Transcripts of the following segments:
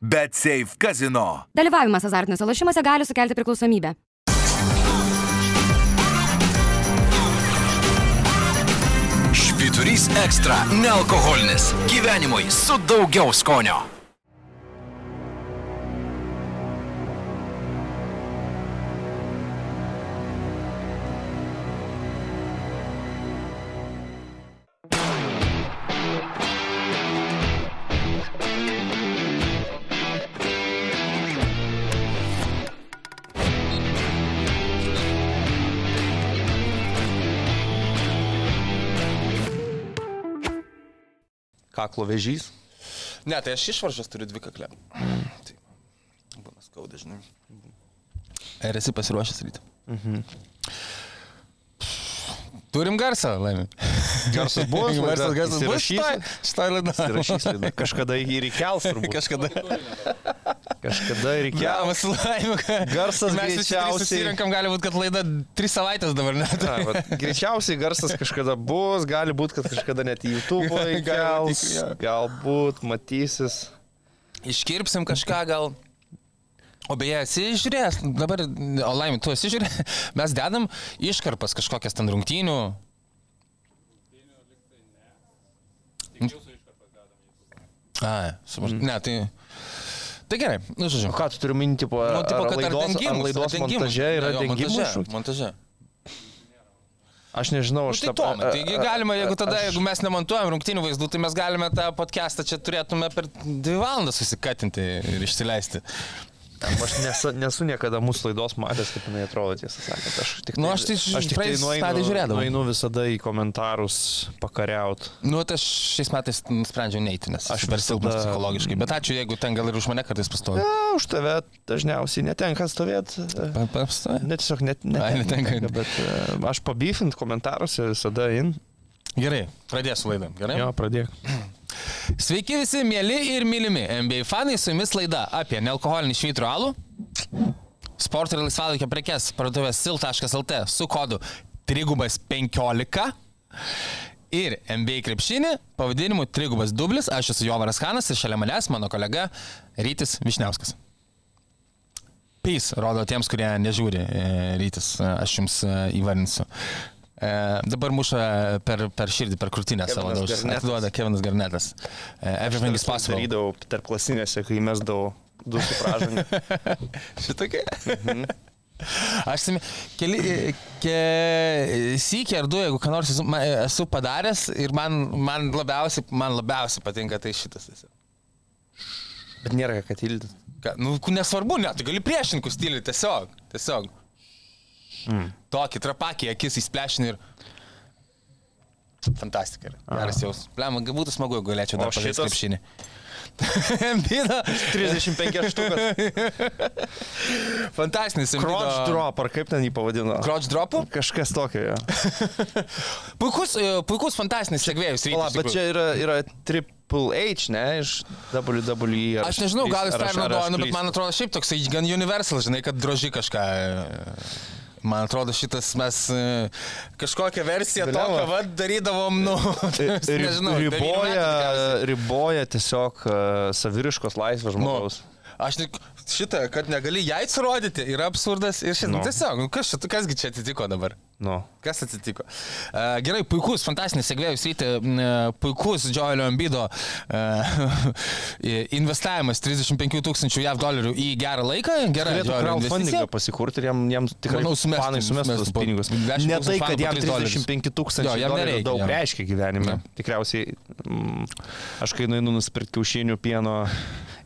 Bet Safe Casino. Dalyvavimas azartiniuose lošimuose gali sukelti priklausomybę. Švyturys ekstra - nealkoholinis. Gyvenimui su daugiau skonio. Kaklo vežys. Ne, tai aš išvaržas turiu dvi kaklę. Tai būna skauda, žinai. Ar esi pasiruošęs ryte? Mhm. Turim garsą, laimė. Garsas bus, garsas, garsas bus. Įsirašysi? Štai laida. Kažkada jį turbūt. Kažkada. Kažkada įkels. Geras laimė. Garsas Mes greičiausiai. susirinkam, gali būti, kad laida tris savaitės dabar net. Na, vat, greičiausiai garsas kažkada bus, gali būti, kad kažkada net į YouTube įkels, galbūt matysis. Iškirpsim kažką gal. O beje, esi žiūrėjęs, dabar, o laimė, tu esi žiūrėjęs, mes dedam iškarpas kažkokias ten rungtynių. A, suprantu. Mm. Ne, tai... Tai gerai, nu žodžiu. Ką tu turi minti, po Nu, tipo, kad laidos, ar dengimus, laidos ar dengimus. montaže yra Ne, jo, dengimų montaže? Montaže. Aš nežinau, Nu, aš tai tą- to, taigi galima, jeigu tada, aš- jeigu mes nemontuojam rungtynių vaizdų, tai mes galime tą podcastą čia turėtume per dvi valandas susikatinti ir išsileisti. Aš nesu, nesu niekada mūsų laidos matęs, kaip jinai atrodo, tiesą sakant. Aš tik Nu, aš tai aš tik tai nueinu, nueinu visada į komentarus pakariaut. Nu, tai aš šiais metais nusprendžiau neiti, nes Aš per silpnas psichologiškai. Bet ačiū, jeigu ten gal ir už mane kartais pastovi. Ja, už tave dažniausiai netenka stovėti. Pastovi. Net tiesiog net, net Ai, netenka. Bet e, aš pabifint komentaruose visada in. Gerai, pradėsiu laidą. Gerai? Jo, pradėk. Sveiki visi, mėly ir mylimi NBA fanai, su jumis laida apie nealkoholinį švytrų alų, sporto ir laisvalaikio prekes parduotuvės sil.lt su kodu 315 ir NBA krepšinį pavadinimu 3 dublis. Aš esu Jovaras Hanas ir šalia manęs mano kolega Rytis Višniauskas. Peace rodo tiems, kurie nežiūri e, rytis, aš jums e, įvardinsiu. E, dabar muša per, per širdį, per krūtinę savo daužą. Atiduoda Kevinas Garnetas. E, everything is possible. Darydavau tarp klasinėse, kai mesdavau du su pražanga. Šitokia. Aš simi, keli, ke, sykį ar du, jeigu ką nors esu, ma- esu padaręs ir man, man, labiausiai, man labiausiai patinka tai šitas. Bet nėra ką. Ką, nu, nesvarbu, net, tu gali priešininkų stilių, tiesiog, tiesiog. Mm. Tokį trapakį, akis įsplešinį ir... Fantastika. Geras jaus. Pliam, būtų smagu, jeigu galėčiau dar pažaisti krepšinį. Embido. 35 štukas. Fantastinis. Crotch drop, ar kaip ten jį pavadino? Crotch dropų? Kažkas tokio. Jo. Puikus, e, puikus fantastinis segvėjus. Pala, bet čia yra, yra Triple H, ne, iš WWE. Aš nežinau, gal jis naudoja, nu, bet man atrodo šiaip toksai gan universal, žinai, kad droži kažką. E, Man atrodo, šitas mes e, kažkokią versiją Blemba. tokią vad darydavom, nu, nežinau, riboja, riboja tiesiog uh, saviriškos laisvės Nu, žmogaus. aš tik šitą, kad negali jais rodyti, yra absurdas ir šitą. Nu. Nu. Tiesiog, nu, kas kasgi čia atsitiko dabar? Nu. Kas atsitiko? Uh, gerai, puikus, fantastinis segvėjus ryti, uh, puikus Joelio Ambido uh, investavimas 35 tūkstančių JAV dolerių į gerą laiką. Gerai, Galėtų crowdfundingą pasikurti ir jam, jam tikrai Manau, sumestų- fanai sumestų tos pinigus. 10 Ne tai, kad jam 3 dolerius. 35 Jo, tūkstančių jam dolerių nereikia, daug jam. reiškia gyvenime. Tikriausiai, mm, aš kai nueinu nusipirkti kiaušinių pieno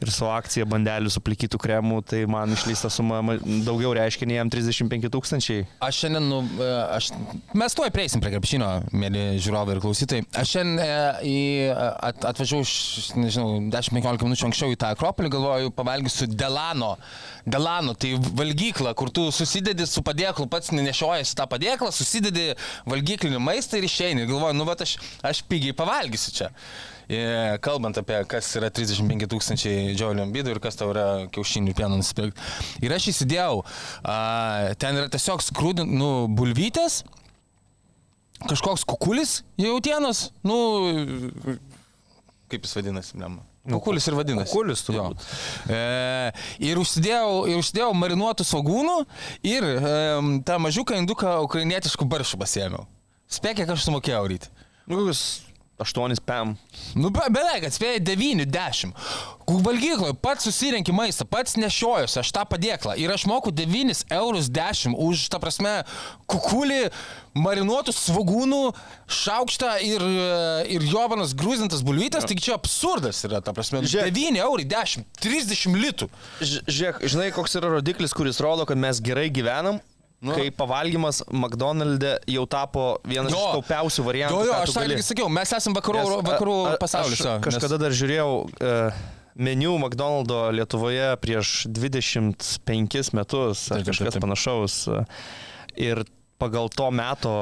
ir su akcija bandelių su plikytų kremų, tai man išleista suma ma- daugiau reiškia nei jam 35 tūkstančiai. Aš šiandien, nu, e, aš, mes tuoj prieisim prie krepšinio, mėly žiūrovai ir klausytojai. Aš šiandien e, į, at, atvažiavau, š- nežinau, 10-15 minučių anksčiau į tą Akropolį, galvoju, pavalgysiu Delano. Delano, tai valgykla, kur tu susidedi su padėklu, pats nešiojasi tą padėklą, susidedi valgyklinį maistą ir išeini. Galvoju, nu, bet aš, aš pigiai pavalgysiu čia. E, Kalbant apie kas yra 35 tūkstančiai džiaulio ambidų ir kas tau yra kiaušinių pieno nusipirkti. Ir aš įsidėjau, a, ten yra tiesiog skrūdin, nu, bulvytės, kažkoks kukulis jautienos, nu, kaip jis vadinasi, blema. Kukulis ir vadinasi. Kukulis Jo. turbūt. E, ir, užsidėjau, ir užsidėjau marinuotų svagūnų ir e, tą mažiuką induką ukrainietiškų baršų pasėmiau. Spėk, kiek aš sumokėjau ryti. Nu, kokius 8 pam. Nu, be, beveik, atspėjai 9, 10. Valgykloje pats susirenki maistą, pats nešiojuosi, aš tą padėklą. Ir aš moku 9 eurus 10 už, ta prasme, kukulį, marinuotų svagūnų, šaukštą ir, e, ir jovanas grūzintas bulvytas. Taigi čia absurdas yra, ta prasme. Žiūrėk. 9 eurų 10, 30 litų. Žiūrėk, žinai, koks yra rodiklis, kuris rodo, kad mes gerai gyvenam. Nu. Kai pavalgymas McDonald'e jau tapo vienas iš taupiausių variantų. Jo, jo, aš irgi sakiau, mes esame vakarų, Nes, vakarų. Aš kažkada dar žiūrėjau uh, meniu McDonald'o Lietuvoje prieš 25 metus ar kažkas panašaus. e, Ir pagal to meto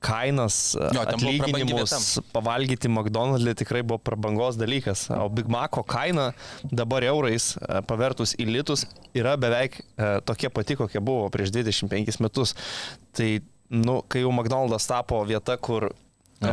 kainas, Jo, atlyginimus pavalgyti McDonald'e tikrai buvo prabangos dalykas. O Big Maco kaina dabar eurais e, pavertus į litus yra beveik e, tokia pati, kokia buvo prieš 25 metus. Tai, nu, kai jau McDonald's tapo vieta, kur E,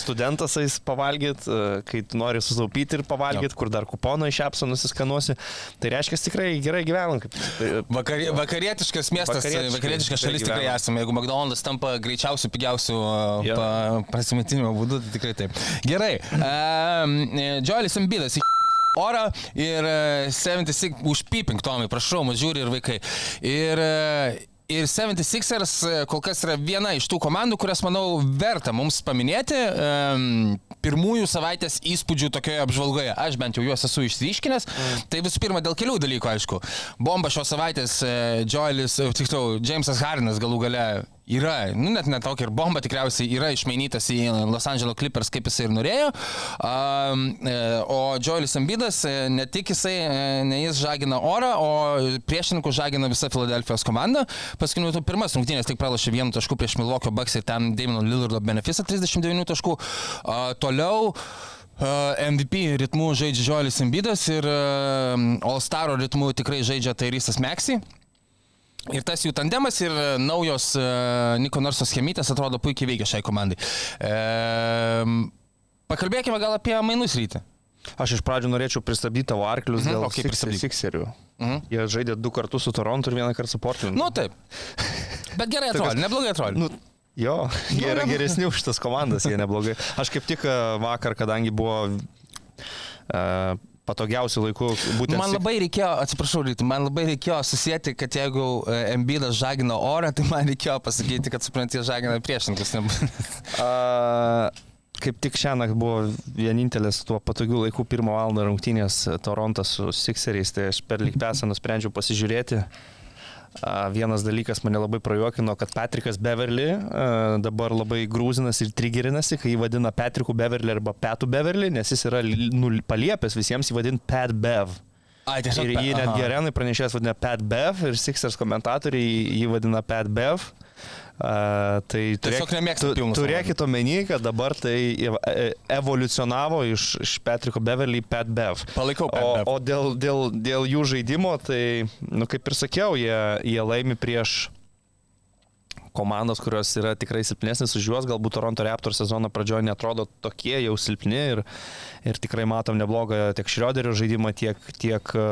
studentas eis pavalgyti, kai tu nori sutaupyti ir pavalgyti, kur dar kuponą iš apso nusiskanuosi. Tai reiškia, tikrai gerai gyvenam. Kaip, e, Vakari, vakarietiškas miestas, Vakarietiškas, vakarietiška tikrai šalis tikrai gyvenam. esame. Jeigu McDonald's tampa greičiausiu, pigiausiu Jo. yeah. pa, prasimetinimo būdu, tai tikrai taip. Gerai. Um, Džoelis Ambidas. Orą ir e, 76 užpipink, Tomai, prašau, mus žiūri ir vaikai. Ir, e, ir 76ers e, kol kas yra viena iš tų komandų, kurias, manau, verta mums paminėti. Um, pirmųjų savaitės įspūdžių tokioje apžvalgoje. Aš bent jau juos esu išryškinęs. Mm. Tai visų pirma, dėl kelių dalykų, aišku. Bomba šios savaitės, e, Joelis, e, tiksliau, Jamesas Harinas galų gale yra, nu net netokia ir bomba tikriausiai yra išmainytas į Los Angeles Clippers, kaip jisai ir norėjo. Um, o Joelis Ambidas, e, ne tik jisai, e, ne jis žagina orą, o priešininkų žagina visa Filadelfijos komanda. Paskutiniu metu pirmas rungtynės tik pralašė vienu tašku prieš Milwaukee Bucks ir ten Damino Lillardo benefisą 39 taškų. A, toliau Uh, MVP ritmu žaidžia Žiolis Embidas ir uh, All-Staro ritmu tikrai žaidžia Tairysas Meksi. Ir tas jų tandemas ir e, naujos uh, Niko Narso schemytės atrodo puikiai veikia šiai komandai. Uh, pakalbėkime gal apie mainus rytį. Aš iš pradžių norėčiau pristabdyti tavo arklius Mhm, dėl Six- pristabdyk. Sixerių. Mhm. Jie žaidė du kartus su Torontu ir vieną kartą su Portlandu. Nu taip. Bet gerai atrodo, neblogai atrodo. Nu, jo, jie yra geresni už tas komandas, jie neblogai. Aš kaip tik e, vakar, kadangi buvo uh, patogiausių laikų būtent... Man labai reikėjo, atsiprašau, Ryti, man labai reikėjo susijęti, kad jeigu Embidas žagina orą, tai man reikėjo pasakyti, kad supranti, žagina priešininkus. A, kaip tik šią naktį buvo vienintelis tuo patogiu laiku pirmo valandą rungtynės Torontas su Sixeriais, tai aš per Likpesą nusprendžiau pasižiūrėti. A, Vienas dalykas mane labai prajuokino, kad Patrikas Beverly dabar labai grūzinas ir trigerinasi, kai jį vadina Patriku Beverly arba Petu Beverly, nes jis yra nu, paliepęs visiems jį vadinti Pat Bev. Ai, Ir jį netgi arenai pranešėjas vadina Pat Bev ir Sixers komentatoriai jį vadina Pat Bev. Uh, tai Tiesiog nemėgsta pilnų Turėkit omeny, kad dabar tai ev- e- evoliucionavo iš, iš Patriko Beverly į Pat Bev. Palaikau Pat o, Bev. O dėl, dėl, dėl jų žaidimo, tai, nu, kaip ir sakiau, jie, jie laimi prieš komandos, kurios yra tikrai silpnesnės už juos, galbūt Toronto Raptors sezono pradžioje netrodo tokie jau silpni ir, ir tikrai matom neblogą tiek Šrioderio žaidimą, tiek, tiek e,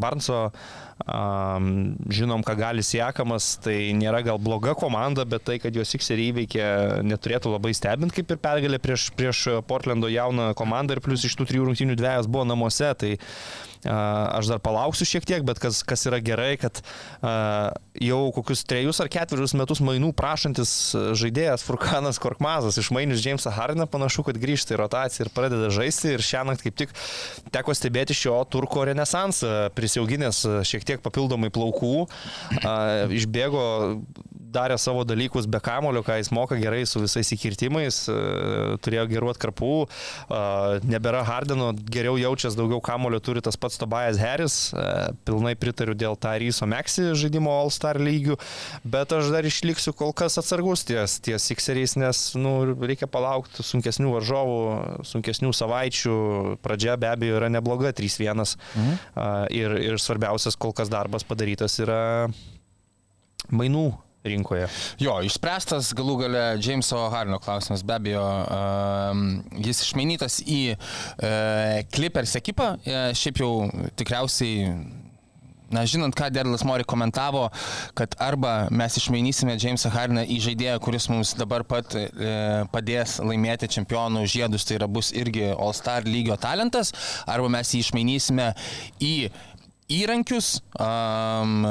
Barnso. Um, žinom, ką gali siekamas, tai nėra gal bloga komanda, bet tai, kad jos Sixeriai įveikė, neturėtų labai stebinti, kaip ir pergalė prieš, prieš Portlando jauną komandą ir plus iš tų trijų rungtynių dviejas buvo namuose, tai aš dar palauksiu šiek tiek, bet kas, kas yra gerai, kad jau kokius trejus ar ketverius metus mainų prašantis žaidėjas Furkanas Korkmazas išmainius Jamesą Hariną panašu, kad grįžta į rotaciją ir pradeda žaisti ir šią naktį kaip tik teko stebėti šio turko renesansą, prisijauginęs šiek tiek papildomai plaukų, išbėgo, darė savo dalykus be kamulio, ką jis moka gerai su visais įkirtimais, a, turėjo gerų atkarpų, a, nebėra Hardeno, geriau jaučias, daugiau kamulio turi tas pats Tobias Harris, a, pilnai pritariu dėl Taryso Meksi žaidimo All-Star lygių, bet aš dar išliksiu kol kas atsargus ties, ties Sixeriais, nes nu, reikia palaukti sunkesnių varžovų, sunkesnių savaičių, pradžia be abejo yra nebloga 3-1 mhm. ir, ir svarbiausias kol kas darbas padarytas yra mainų rinkoje. Jo, išspręstas galų gale Jameso Harino klausimas, be abejo, um, jis išmainytas į Clippers ekipą, uh, šiaip jau tikriausiai Na, žinant, ką Derlas Mori komentavo, kad arba mes išmainysime Jamesą Hariną į žaidėją, kuris mums dabar pat e, padės laimėti čempionų žiedus, tai yra bus irgi All-Star lygio talentas, arba mes jį išmainysime į įrankius, um,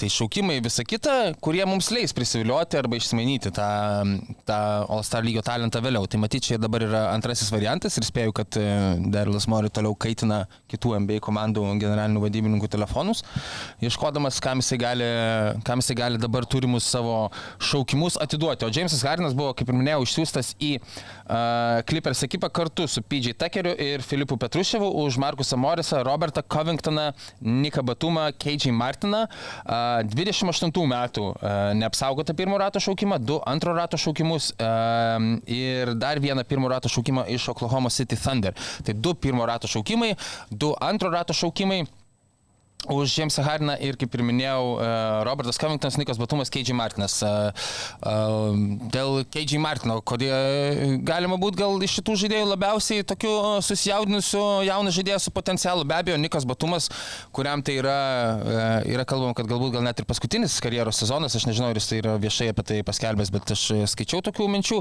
tai šaukimai, visa kita, kurie mums leis prisivilioti arba išsimainyti tą, tą All-Star lygio talentą vėliau. Tai matyt, čia dabar yra antrasis variantas ir spėju, kad e, Derlas Mori toliau kaitina kitų NBA komandų generalinių vadybininkų telefonus, ieškodamas, kam jisai gali, kam jisai gali dabar turimus savo šaukimus atiduoti. O Jamesas Hardinas buvo, kaip ir minėjau, išsiųstas į uh, Clippers ekipą kartu su PJ Tuckeriu ir Filipu Petruševu už Markusą Morisą, Robertą Covingtoną, Niką Batumą, Keidžiai Martiną. 28 metų neapsaugota pirmo rato šaukimą, du antro rato šaukimus ir dar vieną pirmo rato šaukimą iš Oklahoma City Thunder. Tai du pirmo rato šaukimai, du antro rato šaukimai už Jamesą Hardiną ir, kaip ir minėjau, e, Robertas Covingtonas, Nikas Batumas, Keidžiai Martinas. E, e, dėl Keidžiai Martino, kodėl galima būti gal iš šitų žaidėjų labiausiai tokiu susijaudinusiu jauną žaidėją su potencialu. Be abejo, Nikas Batumas, kuriam tai yra, yra kalbama, kad galbūt gal net ir paskutinis karjeros sezonas, aš nežinau, ar jis tai yra viešai apie tai paskelbęs, bet aš skaičiau tokių minčių.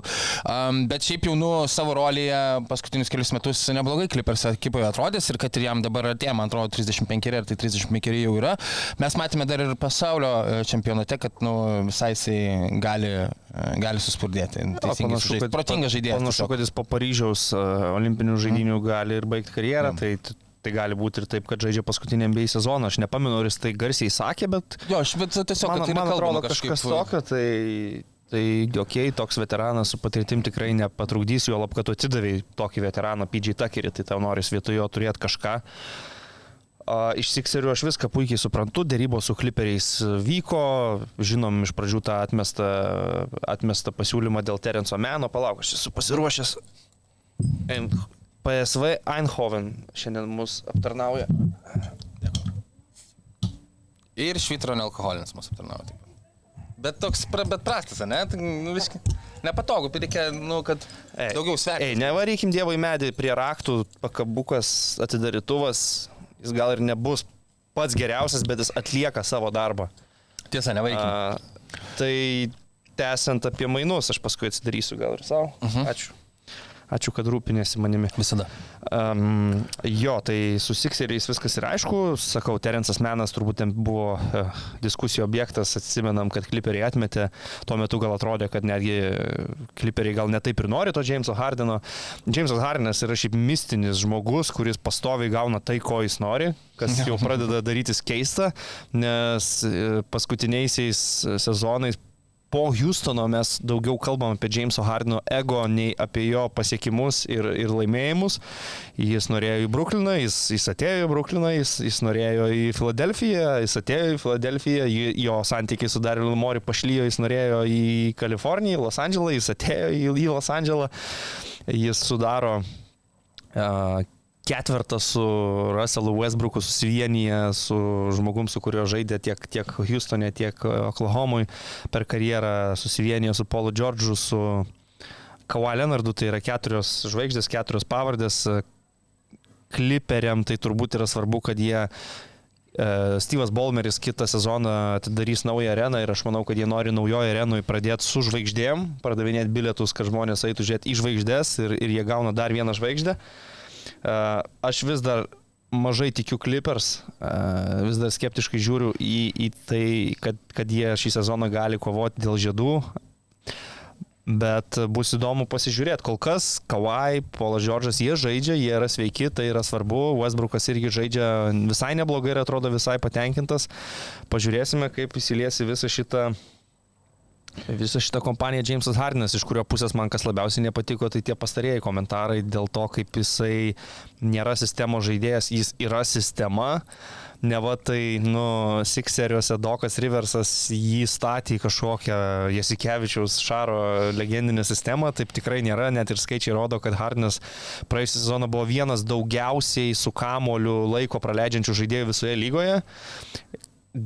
Bet šiaip jau nu savo rolėje paskutinius kelius metus neblogai Clippers ekipoje atrodys ir kad ir jam dabar atėjo, man atrodo, 35 ar tai 30 mekeriai jau yra. Mes matėme dar ir pasaulio e, čempionate, kad nu, visai jisai gali, e, gali suspurdėti. O, panašu, kad, protingas žaidėjas. Panašu, kad jis po Paryžiaus e, olimpinių žaidinių mm. gali ir baigti karjerą. Mm. Tai, Tai gali būti ir taip, kad žaidžia paskutinį NBA sezoną. Aš nepamenu, ar jis tai garsiai sakė, bet... Jo, aš bet tiesiog... Man, tai man atrodo kažkas tokio, tai... Tai jokiai toks veteranas su patirtim tikrai nepatrukdys, jo lab, kad tu atidavai tokį veteraną PG Tuckerį, tai tau noris vietojo turėti kažką. Uh, Iš Sikserių aš viską puikiai suprantu, dėrybos su kliperiais vyko, žinom iš pradžių tą atmestą, atmestą pasiūlymą dėl Terenco Meno, palauk, aš esu pasiruošęs. PSV Eindhoven šiandien mus aptarnauja. Ir švitro nealkoholinis mus aptarnauja. Bet toks, bet prastas, ne? Tai, nu, viskai. Nepatogu, tai reikia, nu, kad ei, daugiau sverti. Ei, nevarykim Dievo į medį prie raktų, pakabukas, atidarytuvas, jis gal ir nebus pats geriausias, bet jis atlieka savo darbą. Tiesa, nevaikim. Tai tęsiant apie mainus, aš paskui atsidarysiu gal ir savo. Uh mhm. -huh. Ačiū. Ačiū, kad rūpinėsi manimi. Visada. Um, jo, tai su Sikseriais viskas yra aišku. Sakau, Terencas Menas turbūt buvo uh, diskusijų objektas. Atsimenam, kad kliperiai atmetė. Tuo metu gal atrodė, kad netgi kliperiai gal netaip ir nori to Jameso Hardino. Jamesas Hardinas yra šiaip mistinis žmogus, kuris pastoviai gauna tai, ko jis nori kas jau pradeda darytis keista, nes e, paskutiniaisiais sezonais po Houstono mes daugiau kalbam apie Jameso Hardino ego nei apie jo pasiekimus ir, ir laimėjimus. Jis norėjo į Brukliną, jis, jis atėjo į Brukliną, jis, jis norėjo į Filadelfiją, jis atėjo į Filadelfiją, jo santykiai su Darilu Mori pašlyjo, jis norėjo į Kaliforniją, į Los Andželą, jis atėjo į, į Los Andželą, jis sudaro uh, ketvertą su Russellu Westbrooku susivienyje, su žmogum, su kuriuo žaidė tiek, tiek Houstone, tiek Oklahomui per karjerą, susivienyje su Paulu Džordžu, su Kawhi Leonardu, tai yra keturios žvaigždės, keturios pavardės. Kliperiam tai turbūt yra svarbu, kad jie e, Steve'as Bolmeris kitą sezoną atidarys naują areną ir aš manau, kad jie nori naujoje arenoje pradėti su žvaigždėm, pardavinėti bilietus, kad žmonės eitų žiūrėti į žvaigždės ir, ir jie gauna dar vieną žvaigždę. Uh, Aš vis dar mažai tikiu Clippers, vis dar skeptiškai žiūriu į, į tai, kad, kad jie šį sezoną gali kovoti dėl žiedų. Bet bus įdomu pasižiūrėti. Kol kas Kawai, Polas Džordžas, jie žaidžia, jie yra sveiki, tai yra svarbu. Westbrookas irgi žaidžia visai neblogai ir atrodo visai patenkintas. Pažiūrėsime, kaip įsiliesi visą šitą Visą šitą kompaniją Jamesas Hardinas, iš kurio pusės man kas labiausiai nepatiko, tai tie pastarėjai komentarai dėl to, kaip jisai nėra sistemos žaidėjas, jis yra sistema. Ne va tai, nu, Sikseriuose Dokas Riversas jį statė į kažkokią Jasikevičiaus Šaro legendinę sistemą, taip tikrai nėra, net ir skaičiai rodo, kad Hardinas praėjusią sezoną buvo vienas daugiausiai su kamoliu laiko praleidžiančių žaidėjų visoje lygoje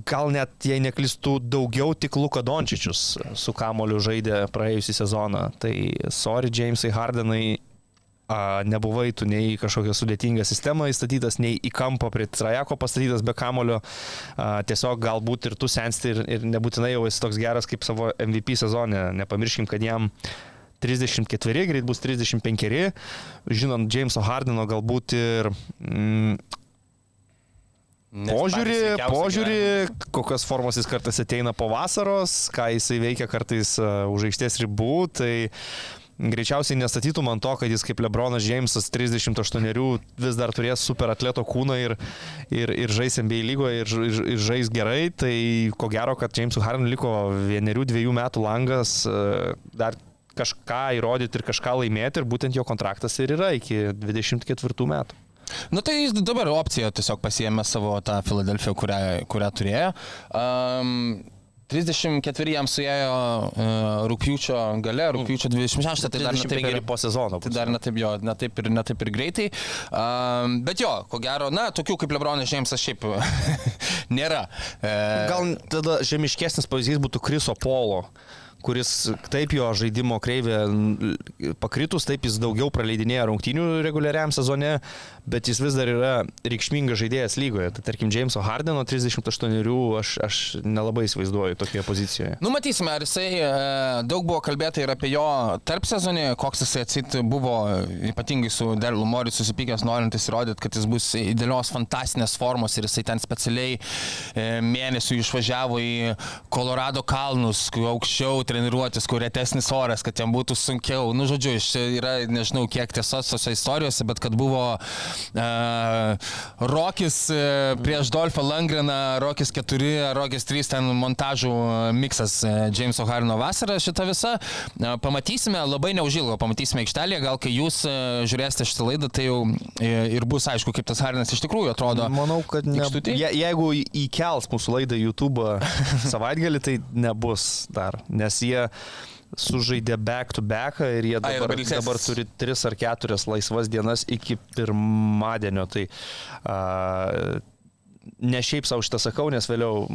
gal net, jei neklystų, daugiau tik Luka Dončičius su Kamoliu žaidė praėjusią sezoną. Tai sorry, Jamesai Hardenai, a, nebuvai tu nei kažkokią sudėtingą sistemą įstatytas, nei į kampą prie trajeko pastatytas be kamulio. A, tiesiog galbūt ir tu sensti ir, ir nebūtinai jau esi toks geras kaip savo MVP sezone. Nepamirškim, kad jam 34, greit bus 35, žinant Jameso Hardino galbūt ir mm, Požiūrį, požiūrį, kokios formos jis kartais ateina po vasaros, ką jisai veikia kartais uh, už aikštės ribų, tai greičiausiai nestatytų man to, kad jis kaip Lebronas Jamesas 38 vis dar turės super atleto kūną ir, ir, ir žais NBA lygoje ir, ir, ir žais gerai, tai ko gero, kad Jamesui Hardenui liko vienerių, dviejų metų langas uh, dar kažką įrodyti ir kažką laimėti ir būtent jo kontraktas ir yra iki 24 metų. Nu tai jis dabar opciją tiesiog pasiėmė savo tą Filadelfiją, kurią, kurią turėjo. Um, 34 jam suėjo uh, rūpjūčio gale, rūpjūčio 26, tai dar ne taip ir po sezono. Tai dar ne taip, jo, ne taip ir, ne taip ir greitai. Um, bet jo, ko gero, na, tokių kaip Lebronas Žemsas šiaip nėra. E... Gal tada žemiškesnis pavyzdys būtų Kriso Polo kuris taip jo žaidimo kreivė pakritus, taip jis daugiau praleidinėja rungtynių reguliariam sezone, bet jis vis dar yra reikšmingas žaidėjas lygoje. Tai tarkim, Jameso Hardeno 38 aš, aš nelabai įsivaizduoju tokioje pozicijoje. Nu, matysime, ar jisai e, daug buvo kalbėta ir apie jo tarp sezonį, koks jisai atsit buvo ypatingai su Derlu Mori susipykęs, norintis įrodyti, kad jis bus idealios fantastinės formos ir jisai ten specialiai e, mėnesių išvažiavo į Kolorado kalnus, aukščiau treniruotis, kur retesnis oras, kad jam būtų sunkiau. Nu, žodžiu, čia yra, nežinau, kiek tiesos tose istorijose, bet kad buvo uh, Rokis uh, prieš Dolfą Langreną, Rokis 4, Rokis 3, ten montažų miksas uh, Jameso Harino vasarą šitą visą. Uh, pamatysime, labai neužilgo, pamatysime aikštelėje, gal kai jūs uh, žiūrėsite šitą laidą, tai jau ir bus aišku, kaip tas Harinas iš tikrųjų atrodo. Manau, kad ne, je, jeigu įkels mūsų laidą YouTube savaitgalį, tai nebus dar, nes jie sužaidė back to back ir jie dabar, Ai, dabar, dabar turi 3 ar 4 laisvas dienas iki pirmadienio. Tai a, ne šiaip savo šitą sakau, nes vėliau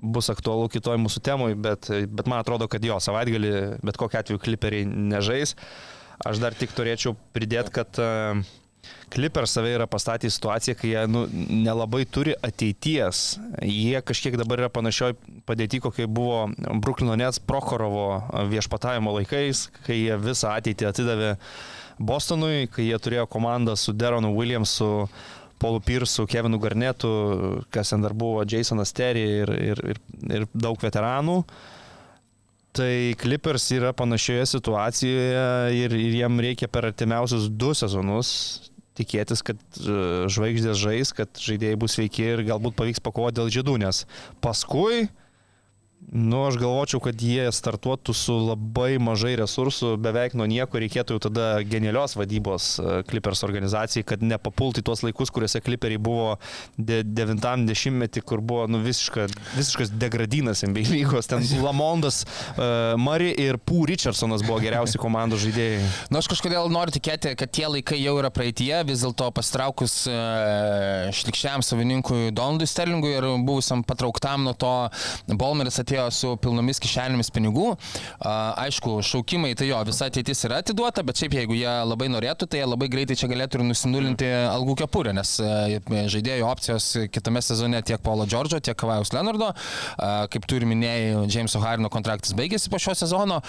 bus aktualu kitoj mūsų temui, bet, bet man atrodo, kad jo savaitgalį bet kokiu atveju kliperiai nežais. Aš dar tik turėčiau pridėti, kad uh, Clippers save yra pastatę į situaciją, kai jie nu, nelabai turi ateities. Jie kažkiek dabar yra panašioj padėti, kokie buvo Bruklino Nets Prokhorovo viešpatavimo laikais, kai jie visą ateitį atidavė Bostonui, kai jie turėjo komandą su Deronu Williamsu, Paulu Pirsu, Kevinu Garnetu, kas ten dar buvo, Jasonas Terry ir, ir, ir, ir daug veteranų. Tai Clippers yra panašioje situacijoje ir, ir jiem reikia per artimiausius du sezonus tikėtis, kad e, žvaigždės žais, kad žaidėjai bus sveiki ir galbūt pavyks pakovoti dėl žydų, nes paskui Nu, aš galvočiau, kad jie startuotų su labai mažai resursų, beveik nuo nieko reikėtų jau tada genialios vadybos Clippers organizacijai, kad nepapulti tuos laikus, kuriuose Clipperiai buvo 90-metį, kur buvo nu, visiška, visiškas degradinas NBA lygos. Ten Lamondas, uh, Murray ir Pū Richardsonas buvo geriausi komandos žaidėjai. Na, nu, aš kažkodėl noriu tikėti, kad tie laikai jau yra praeitie, vis dėlto pastraukus uh, šlikščiam savininkui Donaldui Sterlingui ir buvusiam patrauktam nuo to Bolmeris atėjo atėjo su pilnomis kišenėmis pinigų. Aišku, šaukimai, tai jo, visa ateitis yra atiduota, bet šiaip jeigu jie labai norėtų, tai jie labai greitai čia galėtų ir nusinulinti algų kepurę, nes žaidėjų opcijos kitame sezone tiek Paulo Džordžo, tiek Kavajaus Leonardo, kaip tu ir minėjai, Jameso Harino kontraktas baigėsi po šio sezono.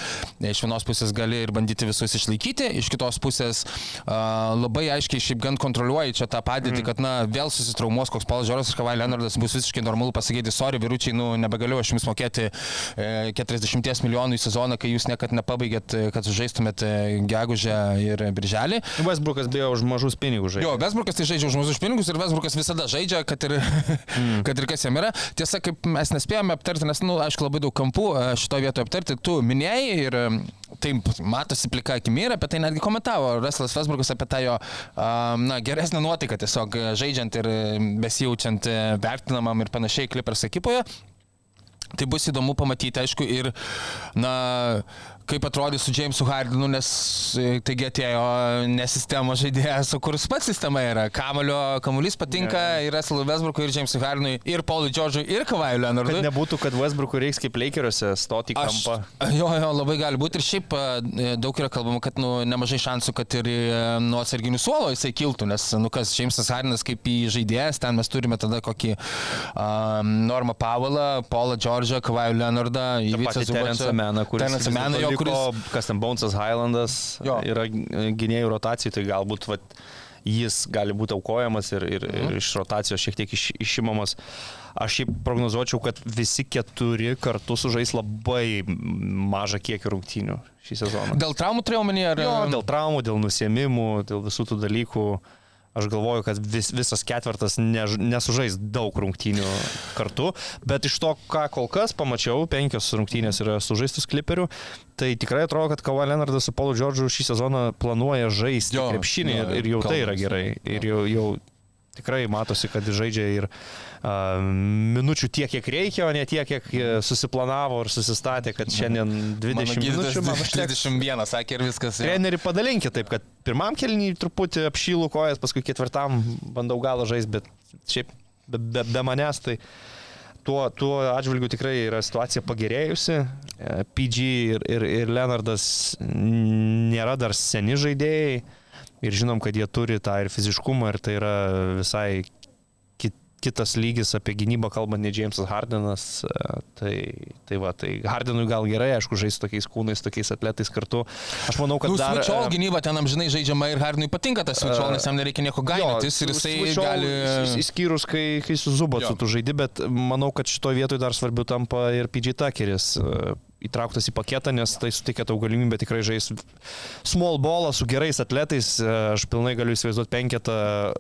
Iš vienos pusės gali ir bandyti visus išlaikyti, iš kitos pusės labai aiškiai šiaip gan kontroliuoji čia tą padėtį, mm. kad na vėl susitraumuos koks Paulo Džordžas ir Kavajaus Leonardas bus visiškai normalu pasakyti, sorry, vyručiai, nu nebegaliu aš jums mokėti mokėti 40 e, milijonų į sezoną, kai jūs niekada nepabaigėt, e, kad žaistumėt e, gegužę ir birželį. Westbrookas bijo už mažus pinigus žaidžia. Jo, Westbrookas tai žaidžia už mažus pinigus ir Westbrookas visada žaidžia, kad ir, mm. kad ir kas jam yra. Tiesa, kaip mes nespėjome aptarti, nes, na, nu, aišku, labai daug kampų šitoje vietoje aptarti, tu minėjai ir taip matosi plika akimi ir apie tai netgi komentavo Ruslas Westbrookas apie tą jo, na, geresnę nuotaiką tiesiog žaidžiant ir besijaučiant vertinamam ir panašiai Clippers ekipoje. Tai bus įdomu pamatyti, aišku, ir, na, kaip atrodys su Jamesu Hardinu, nes e, taigi atėjo ne sistemos žaidėjas, o kur pats sistema yra. Kamulio, kamuolys patinka yeah. ir Russell Westbrookui, ir Jamesui Hardinui, ir Paului Džordžui, ir Kavai Leonardui. Kad nebūtų, kad Westbrookui reiks kaip Lakeriuose stoti į kampą. Aš, jo, jo, labai gali būti ir šiaip e, daug yra kalbama, kad nu, nemažai šansų, kad ir e, nuo atsarginių suolo jisai kiltų, nes, nu kas, Jamesas Hardinas kaip į žaidėjas, ten mes turime tada kokį um, Normą Pavelą, Paulą Džordžą, Kavai Leonardą, Įvycą Terensą Meną, kuris... Terensą Meną, jo, kuris... Kas ten Bonesas Highlandas jo. yra gynėjų rotacijų, tai galbūt vat, jis gali būti aukojamas ir, ir, mhm. ir iš rotacijos šiek tiek iš, išimamas. Aš šiaip prognozuočiau, kad visi keturi kartu sužais labai mažą kiekį rungtynių šį sezoną. Dėl traumų turėjau menį ar... Jo, dėl traumų, dėl nusėmimų, dėl visų tų dalykų. Aš galvoju, kad vis, visas ketvirtas ne, nesužais daug rungtynių kartu, bet iš to, ką kol kas pamačiau, penkios rungtynės yra sužaistus kliperių, tai tikrai atrodo, kad Kava Leonardas su Paulu Džordžu šį sezoną planuoja žaisti krepšinį ir, ir jau tai yra gerai. Ir jau, jau tikrai matosi, kad žaidžia ir uh, minučių tiek, kiek reikia, o ne tiek, kiek susiplanavo ir susistatė, kad šiandien 20 minučių. Man 31, sakė ir viskas. Trenerį padalinkit taip, kad pirmam kelniui truputį apšylų kojas, paskui ketvirtam bandau galą žaisti, bet šiaip be, be, be manęs tai tuo, tuo atžvilgiu tikrai yra situacija pagerėjusi. E, PG ir, ir, ir Leonardas nėra dar seni žaidėjai ir žinom, kad jie turi tą ir fiziškumą, ir tai yra visai kitas lygis apie gynybą kalbant, ne Jamesas Hardinas. E, tai, tai va, tai Hardinui gal gerai, aišku, žaisti tokiais kūnais, tokiais atletais kartu. Aš manau, kad... Nu, dar... Switchall e, gynyba ten amžinai žaidžiama ir Hardinui patinka tas Switchall, nes jam nereikia nieko gainintis ir jisai gali... Įskyrus, kai, kai su Zubacu tu žaidi, bet manau, kad šitoje vietoje dar svarbiau tampa ir PG Tuckeris e, įtrauktas į paketą, nes tai suteikia tau galimybę tikrai žaisti small ballą su gerais atletais. Aš pilnai galiu įsivaizduoti penketą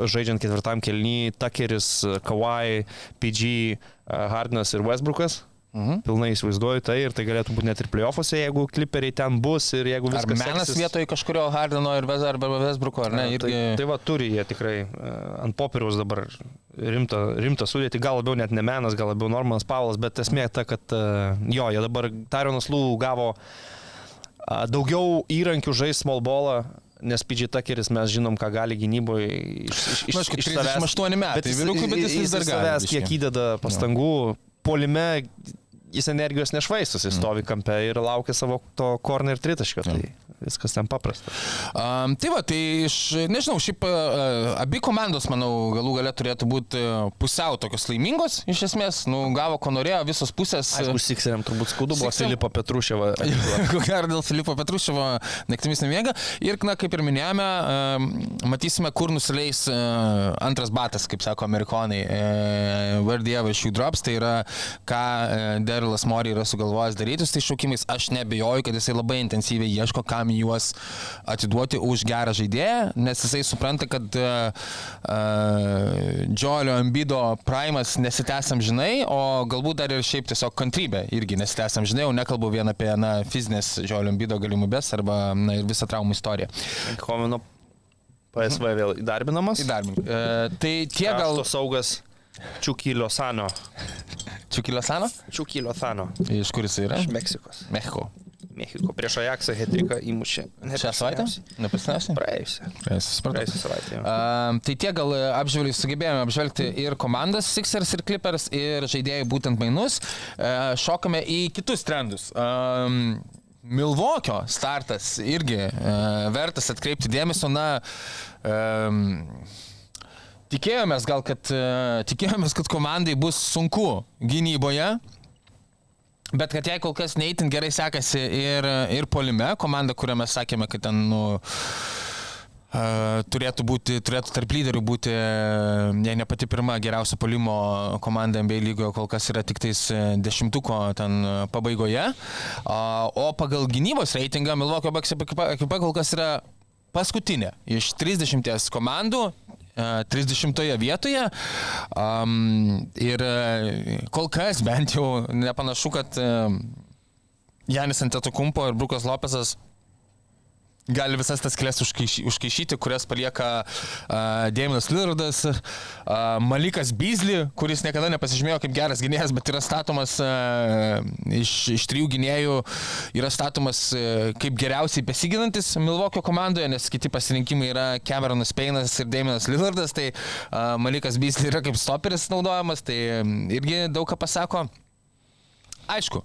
žaidžiant ketvirtam kelny, Takeris, Kawai, PG, Hardinas ir Westbrookas. Mhm. Pilnai įsivaizduoju tai ir tai galėtų būti net ir playoffuose, jeigu kliperiai ten bus ir jeigu viskas. Ar menas seksis... vietoje kažkurio Hardino ir Vesbruko, ar ne? Irgi... Tai, tai va turi jie tikrai ant popieriaus dabar rimtą, rimtą sudėti, gal labiau net ne menas, gal labiau Normanas Pavlas, bet esmė ta, kad jo, jie dabar Tyronas Lū gavo daugiau įrankių žaisti small ballą, nes PG Tuckeris mes žinom, ką gali gynyboje iš, iš, iš, Na, iš, iš savęs. 8 metų, bet jis, vyrukui, bet jis vis dar gali. Savęs, kiek įdeda pastangų, no. polime jis energijos nešvaistus, jis stovi kampe ir laukia savo to korner tritaškio. Tai viskas ten paprasta. Um, tai va, tai iš, nežinau, šiaip uh, abi komandos, manau, galų galę turėtų būti pusiau tokios laimingos, iš esmės, nu, gavo, ko norėjo, visos pusės. Aišku, Sikseriam turbūt skaudu buvo Filipo Petruševo. Ko gero dėl Filipo Petruševo naktimis nemiega. Ir, na, kaip ir minėjome, uh, matysime, kur nusileis uh, antras batas, kaip sako amerikonai. Uh, the ever shoe drops, tai yra, ką uh, Derilas Mori yra sugalvojęs daryti su tais šaukimais. Aš nebejoju, kad jisai labai intensyviai ieško, kam juos atiduoti už gerą žaidėją, nes jisai supranta, kad uh, uh, Džolio Ambido primas nesitęsiam žinai, o galbūt dar ir šiaip tiesiog kantrybė irgi nesitęsiam žinai, jau nekalbu vien apie na, fizinės Džolio Ambido galimybės arba na, visą traumų istoriją. Komino PSV vėl įdarbinamas. Įdarbinamas. E, tai tie gal... Saugas Čiukilio Sano. Čiukilio Sano? Čiukilio Sano. Iš kur jis yra? Iš Meksikos. Mexiko. Mexiko prieš Ajaxą Hetriką įmušė. Šią savaitę? Nepasinausė? Praėjusią. Praėjusią savaitę. Uh, tai tie gal apžvelgti, sugebėjome apžvelgti ir komandas Sixers ir Clippers ir žaidėjai būtent mainus. Uh, šokame į kitus trendus. Um, Milvokio startas irgi uh, vertas atkreipti dėmesio, na, um, tikėjomės gal, kad, uh, tikėjomės, kad komandai bus sunku gynyboje, Bet kad jai kol kas neįtin gerai sekasi ir, ir polime, komanda, kurią mes sakėme, kad ten, nu, Uh, turėtų būti, turėtų tarp lyderių būti, jei ne pati pirma geriausia polimo komanda NBA lygoje, kol kas yra tik tais dešimtuko ten pabaigoje. Uh, o pagal gynybos reitingą Milwaukee Bucks ekipa kol kas yra paskutinė iš 30 komandų, 30 vietoje. Um, ir kol kas bent jau nepanašu, kad Janis Antetokumpo ir Brukas Lopesas gali visas tas klės užkaišy, užkaišyti, kurias palieka uh, Daminas Lillardas, uh, Malikas Beasley, kuris niekada nepasižymėjo kaip geras gynėjas, bet yra statomas uh, iš, iš trijų gynėjų, yra statomas uh, kaip geriausiai besiginantis Milvokio komandoje, nes kiti pasirinkimai yra Cameronas Peinas ir Daminas Lillardas, tai uh, Malikas Beasley yra kaip stoperis naudojamas, tai irgi daug ką pasako. Aišku,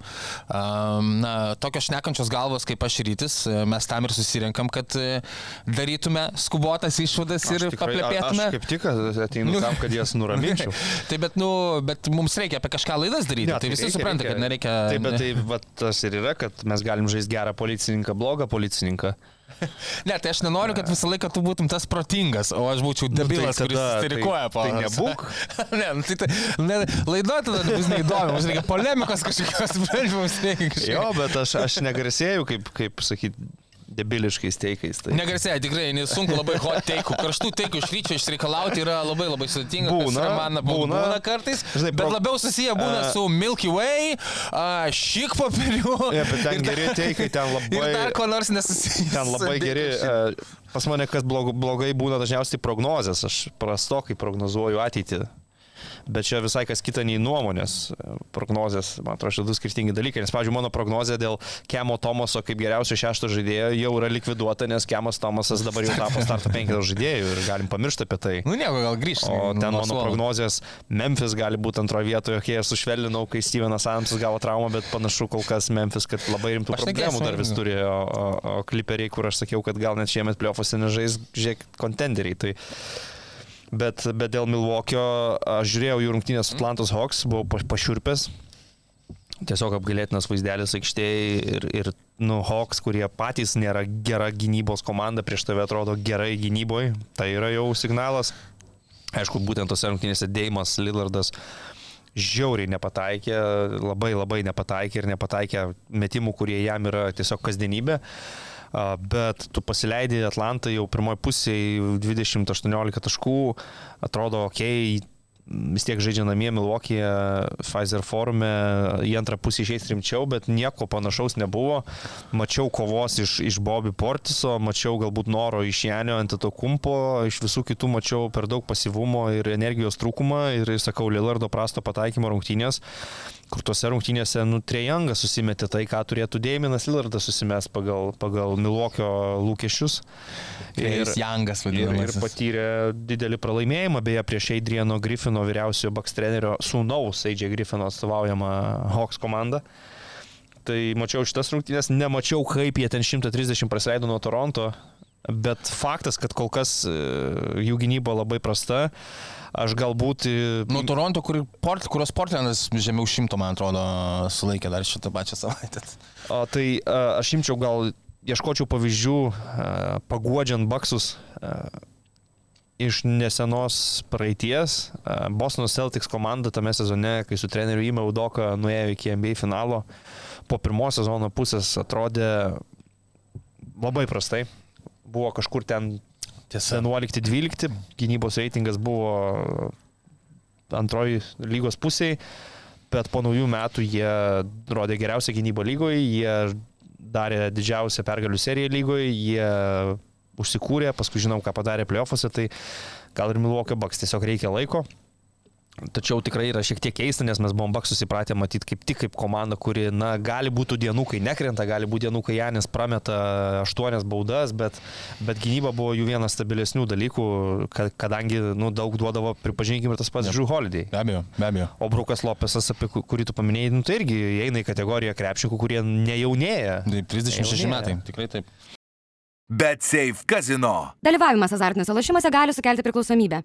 na, tokios šnekančios galvos kaip aš rytis, mes tam ir susirinkam, kad e, darytume skubotas išvadas ir paplepėtume. Aš kaip tik ateinu nu, tam, kad jas nuraminčiau. tai bet, nu, bet mums reikia apie kažką laidas daryti, ja, tai, tai visi reikia, supranta, reikia. kad nereikia. Taip, bet tai va, tas ir yra, kad mes galim žaisti gerą policininką, blogą policininką. Ne, tai aš nenoriu, kad visą laiką tu būtum tas protingas, o aš būčiau debilas, nu, tai kuris sterikuoja po. Tai, tai nebūk. ne, nu, tai, tai ne, laido tada bus neįdomu, mums reikia polemikos kažkokios, mums reikia kažkokios. Jo, bet aš, aš negarsėjau, kaip, kaip sakyti debiliškais teikais. Tai. Negarsėja, tikrai, nesunku labai hot teikų. Karštų teikų iš ryčio išreikalauti yra labai labai sudėtinga. Būna, man būna, būna kartais. Žinai, bet pro... labiau susiję būna uh, su Milky Way, uh, šik papiriu. Ja, bet ten geri teikai, ten labai... Ir dar ko nors nesusiję. Ten labai geri. Uh, pas mane kas blogai būna dažniausiai prognozės. Aš prastokai prognozuoju ateitį. Bet čia visai kas kita nei nuomonės, prognozės, man atrodo, du skirtingi dalykai. Nes, pavyzdžiui, mano prognozė dėl Kemo Tomaso kaip geriausio šešto žaidėjo jau yra likviduota, nes Kemas Tomasas dabar jau tapo starto penketo žaidėjų ir galim pamiršti apie tai. Nu, nieko, gal grįžti. O ten mano suolo. prognozijas Memphis gali būti antroje vietoje, kai aš sušvelninau, kai Stevenas Adamsas gavo traumą, bet panašu kol kas Memphis, kad labai rimtų problemų dar vis turi, o, o, o kliperiai, kur aš sakiau, kad gal net šiemet pliofuose nežais, žiūrėk, kontenderiai. Tai Bet, bet dėl Milvokio aš žiūrėjau jų rungtynės Atlantos Hawks, buvau pašiurpęs. Tiesiog apgalėtinas vaizdelis aikštėje ir, ir nu, Hawks, kurie patys nėra gera gynybos komanda, prieš tave atrodo gerai gynyboje. Tai yra jau signalas. Aišku, būtent tose rungtynėse Deimas Lillardas žiauriai nepataikė, labai labai nepataikė ir nepataikė metimų, kurie jam yra tiesiog kasdienybė. Uh, bet tu pasileidai Atlantą jau pirmoji pusėje 20-18 taškų, atrodo, okay, vis tiek žaidžia namie Milvokėje, Pfizer forume, į antrą pusę išeis rimčiau, bet nieko panašaus nebuvo. Mačiau kovos iš, iš Bobby Portiso, mačiau galbūt noro iš Janio ant to kumpo, iš visų kitų mačiau per daug pasivumo ir energijos trūkumą ir, sakau, Lillardo prasto pataikymo rungtynės kur tuose rungtynėse, nu, Trejangas susimetė tai, ką turėtų Dėminas Lillardas susimest pagal, pagal Milvokio lūkesčius. Ir Jangas vadinamas. Ir, ir patyrė didelį pralaimėjimą, beje, prieš Adriano Griffino vyriausiojo baks trenerio sūnaus Eidžiai Griffino atstovaujama Hawks komanda. Tai mačiau šitas rungtynės, nemačiau, kaip jie ten 130 praleido nuo Toronto, bet faktas, kad kol kas e, jų gynyba labai prasta. Aš galbūt... Nuo Toronto, kur, port, kurios Portlandas žemiau šimto, man atrodo, sulaikė dar šitą pačią savaitę. O, tai a, aš imčiau gal, ieškočiau pavyzdžių, a, paguodžiant baksus. A, iš nesenos praeities. Bostono Celtics komanda tame sezone, kai su treneriu Ima Udoka nuėjo iki NBA finalo, po pirmos sezono pusės atrodė labai prastai. Buvo kažkur ten Tiesa. 11-12, gynybos reitingas buvo antroji lygos pusėje, bet po naujų metų jie rodė geriausią gynybą lygoje, jie darė didžiausią pergalių seriją lygoje, jie užsikūrė, paskui žinom, ką padarė playoffuose, tai gal ir Milwaukee Bucks tiesiog reikia laiko. Tačiau tikrai yra šiek tiek keista, nes mes buvom Baksus įpratę matyti kaip tik kaip komanda, kuri, na, gali būti dienų, kai nekrenta, gali būti dienų, kai Janis prameta aštuonias baudas, bet, bet gynyba buvo jų vienas stabilesnių dalykų, kadangi, nu, daug duodavo, pripažinkime, ir tas pats Žu Holiday. Be abejo, be abejo. O Brukas Lopesas, apie kurį tu paminėjai, nu, tai irgi įeina į kategoriją krepšininkų, kurie nejaunėja. Taip, 36 nejaunėja. metai, tikrai taip. Bet Safe Casino. Dalyvavimas azartiniuose lošimuose gali sukelti priklausomybę.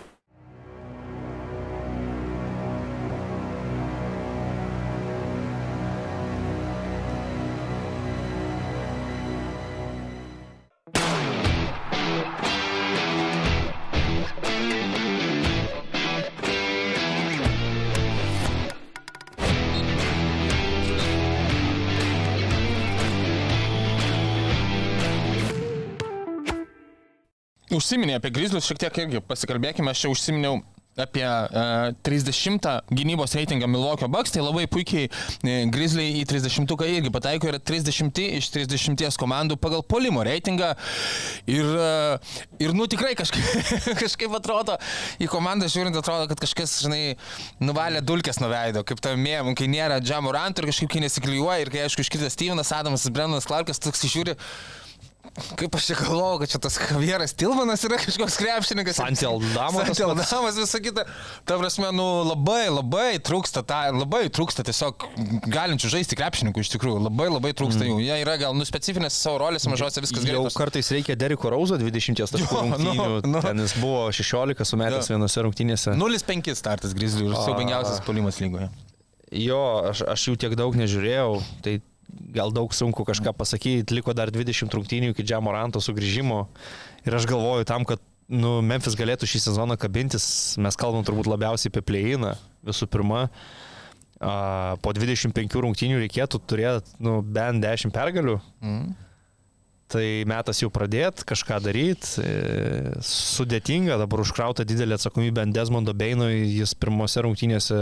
Užsiminė apie Grizzlius, šiek tiek irgi pasikalbėkime, aš čia užsiminiau apie uh, 30 gynybos reitingą Milwaukee Bucks, tai labai puikiai uh, Grizzly į 30 irgi pataiko, yra 30 iš 30 komandų pagal polimo reitingą. Ir, uh, ir nu tikrai kažkaip, kažkaip atrodo, į komandą žiūrint atrodo, kad kažkas, žinai, nuvalė dulkės nuo veido, kaip tam mėm, kai nėra Džamorant ir kažkaip kai nesiklijuoja ir kai aišku iškritas Stevenas Adamas, Brennanas Clarkas, toks žiūri. Kaip aš čia galvoju, kad čia tas Javieras Tilmanas yra kažkoks krepšininkas. Santi Aldamas, visą kitą. Ta prasme, nu labai, labai trūksta, ta, labai trūksta tiesiog galinčių žaisti krepšininkų iš tikrųjų. Labai, labai trūksta jų. Jie yra gal nu specifinės savo rolėse, mažose viskas gerai. Jau pas- kartais reikia Deriko Rauzo 20 taškų nu, nu. Ten jis buvo 16 sumetęs Jo. vienose rungtynėse. 0-5 startas Grizzly ir siaubingiausias polimas lygoje. Jo, aš, aš jų tiek daug nežiūrėjau, tai gal daug sunku kažką pasakyti, liko dar 20 rungtynių iki Džamoranto sugrįžimo ir aš galvoju tam, kad nu, Memphis galėtų šį sezoną kabintis, mes kalbam turbūt labiausiai apie pleiną visų pirma. A, po 25 rungtynių reikėtų turėti nu, bent 10 pergalių. Mm. Tai metas jau pradėti, kažką daryti. Sudėtinga, dabar užkrauta didelė atsakomybė ant Desmondo Beino, jis pirmose rungtynėse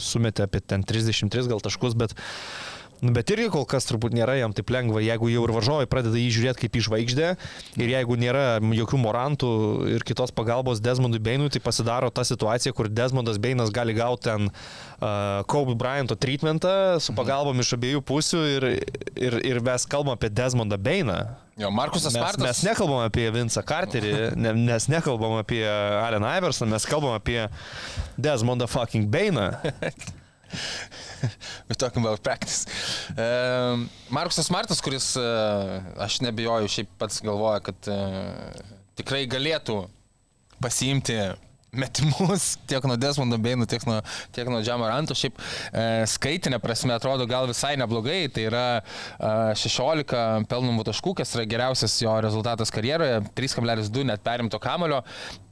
sumetė apie ten 33 gal taškus, bet, nu, bet irgi kol kas turbūt nėra jam taip lengva, jeigu jau ir važiuoja, pradeda jį žiūrėti kaip į žvaigždę ir jeigu nėra jokių morantų ir kitos pagalbos Desmondui Beinui, tai pasidaro ta situacija, kur Desmondas Beinas gali gauti ten uh, Kobe Bryanto treatmentą su pagalbom iš abiejų pusių ir, ir, ir mes kalbam apie Desmondą Beiną. Jo, Markusas Mes, Smartas. mes nekalbam apie Vinsą Carterį, ne, mes nekalbam apie Allen Iverson, mes kalbam apie Desmondą fucking Beiną. We're talking about practice. Um, Markusas Martas, kuris, uh, aš nebijoju, šiaip pats galvoja, kad uh, tikrai galėtų pasiimti metimus tiek nuo Desmondo Beino, tiek nuo, tiek nuo Džamaranto. Šiaip e, skaitinė prasme atrodo gal visai neblogai. Tai yra e, 16 pelnumų taškų, kas yra geriausias jo rezultatas karjeroje. 3,2 net perimto kamulio,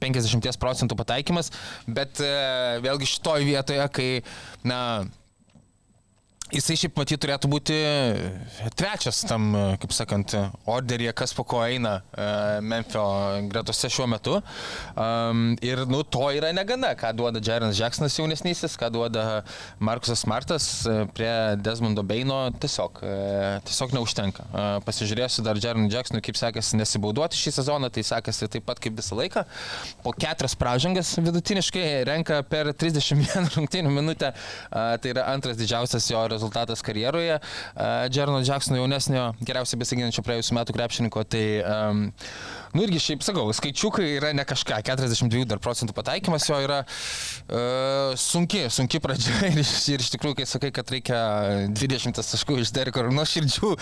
50 procentų pataikymas. Bet e, vėlgi šitoj vietoje, kai, na, Jisai šiaip matyt turėtų būti trečias tam, kaip sakant, orderyje, kas po ko eina e, Memphio gretose šiuo metu. Um, ir, nu, to yra negana, ką duoda Jarenas Jacksonas jaunesnysis, ką duoda Markusas Martas e, prie Desmondo Beino, tiesiog, e, tiesiog neužtenka. E, pasižiūrėsiu dar Jarenui Jacksonui, kaip sekasi nesibauduoti šį sezoną, tai sekasi taip pat kaip visą laiką. Po keturias pražangas vidutiniškai renka per 31 rungtynių minutę, e, tai yra antras didžiausias jo rezultatas karjeroje. Džerno Jacksono jaunesnio, geriausiai besiginančio praėjusiu metu krepšininko, tai, um, nu irgi šiaip sakau, skaičiukai yra ne kažką, 42 dar procentų pataikymas jo yra uh, sunki, sunki pradžia ir, ir iš tikrųjų, kai sakai, kad reikia 20 taškų iš Deriko, nuo širdžių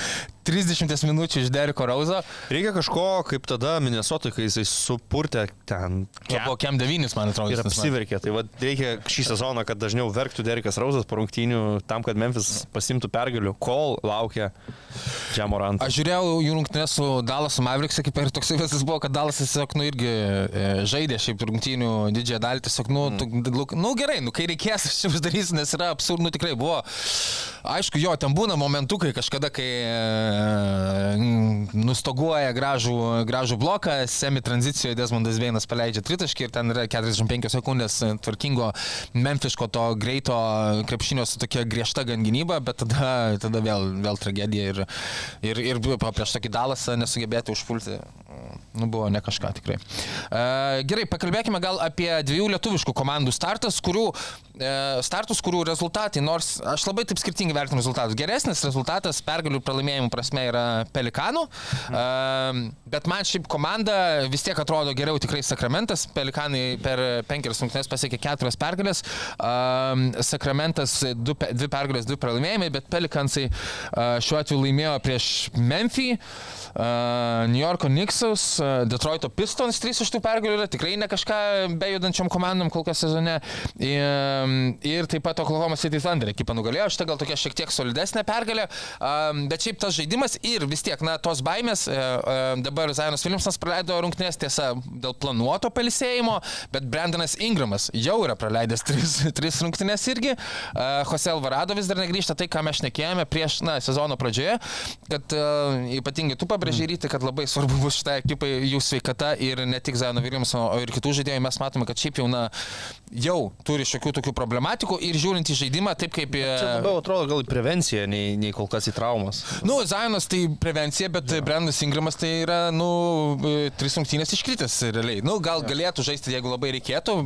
30 minučių iš Deriko Rauzo, Reikia kažko, kaip tada Minnesota, kai jisai supurtė ten jo buvo Kem 9, man atrodo. ir apsiverkė. Tai va, reikia šį sezoną, kad dažniau verktų Derikas Rauzas po rungtynių, tam, kad Memphis pasimtų pergalių, kol laukia Džamorant. Aš žiūrėjau jų rungtynės su Dalasu Mavericks, kaip ir toks visas buvo, kad Dalasas tiesiog, nu, irgi e, žaidė šiaip rungtynių didžiąją dalį, tiesiog, nu, mm. tu, nu, gerai, nu, kai reikės, aš čia uždarysiu, nes yra absurdu, nu, tikrai buvo. Aišku, jo, ten būna momentų, kai kažkada, kai e, nustoguoja gražų, gražų bloką, semi tranzicijoje Desmondas Veinas paleidžia tritaškį ir ten yra 45 sekundės tvarkingo memfiško to greito krepšinio su tokia griežta gan gynyba, bet tada, tada vėl, vėl tragedija ir, ir, ir prieš tokį dalasą nesugebėti užpulti. Nu, buvo ne kažką tikrai. E, gerai, pakalbėkime gal apie dviejų lietuviškų komandų startas, kurių, startus, kurių rezultatai, nors aš labai taip skirtingai vertinu rezultatus. Geresnis rezultatas pergalių pralaimėjimų prasme yra Pelikanų, e, bet man šiaip komanda vis tiek atrodo geriau tikrai Sakramentas. Pelikanai per penkerias rungtynes pasiekė keturias pergalės, e, Sakramentas du, dvi pergalės, du pralaimėjimai, bet Pelikansai e, šiuo atveju laimėjo prieš Memphį. New Yorko Knicksus, Detroito Pistons, trys iš tų pergalių yra tikrai ne kažką bejudančiam komandom kol kas sezone. Ir, Um, ir taip pat Oklahoma City Thunder ekipa nugalėjo, šitą gal tokia šiek tiek solidesnė pergalė, um, bet šiaip tas žaidimas ir vis tiek, na, tos baimės, uh, dabar Zainas Williamsonas praleido rungtynės tiesa dėl planuoto palisėjimo, bet Brandonas Ingramas jau yra praleidęs tris, tris rungtynės irgi, uh, Jose Alvarado vis dar negrįžta, tai ką mes šnekėjome prieš, na, sezono pradžioje, kad uh, ypatingai tu pabrėžiai ryti, kad labai svarbu bus šitai ekipai jų sveikata ir ne tik Zaino Williamsono, o ir kitų žaidėjų. Mes matome, kad šiaip jau, na, jau turi šiokių tokių problematikų ir žiūrint į žaidimą, taip kaip... e, Čia labiau atrodo gal į prevenciją, nei, nei kol kas į traumas. Nu, Zionas tai prevencija, bet ja. Brendas Ingramas tai yra, nu, e, tris rungtynės iškritęs realiai. Nu, gal ja. galėtų žaisti, jeigu labai reikėtų,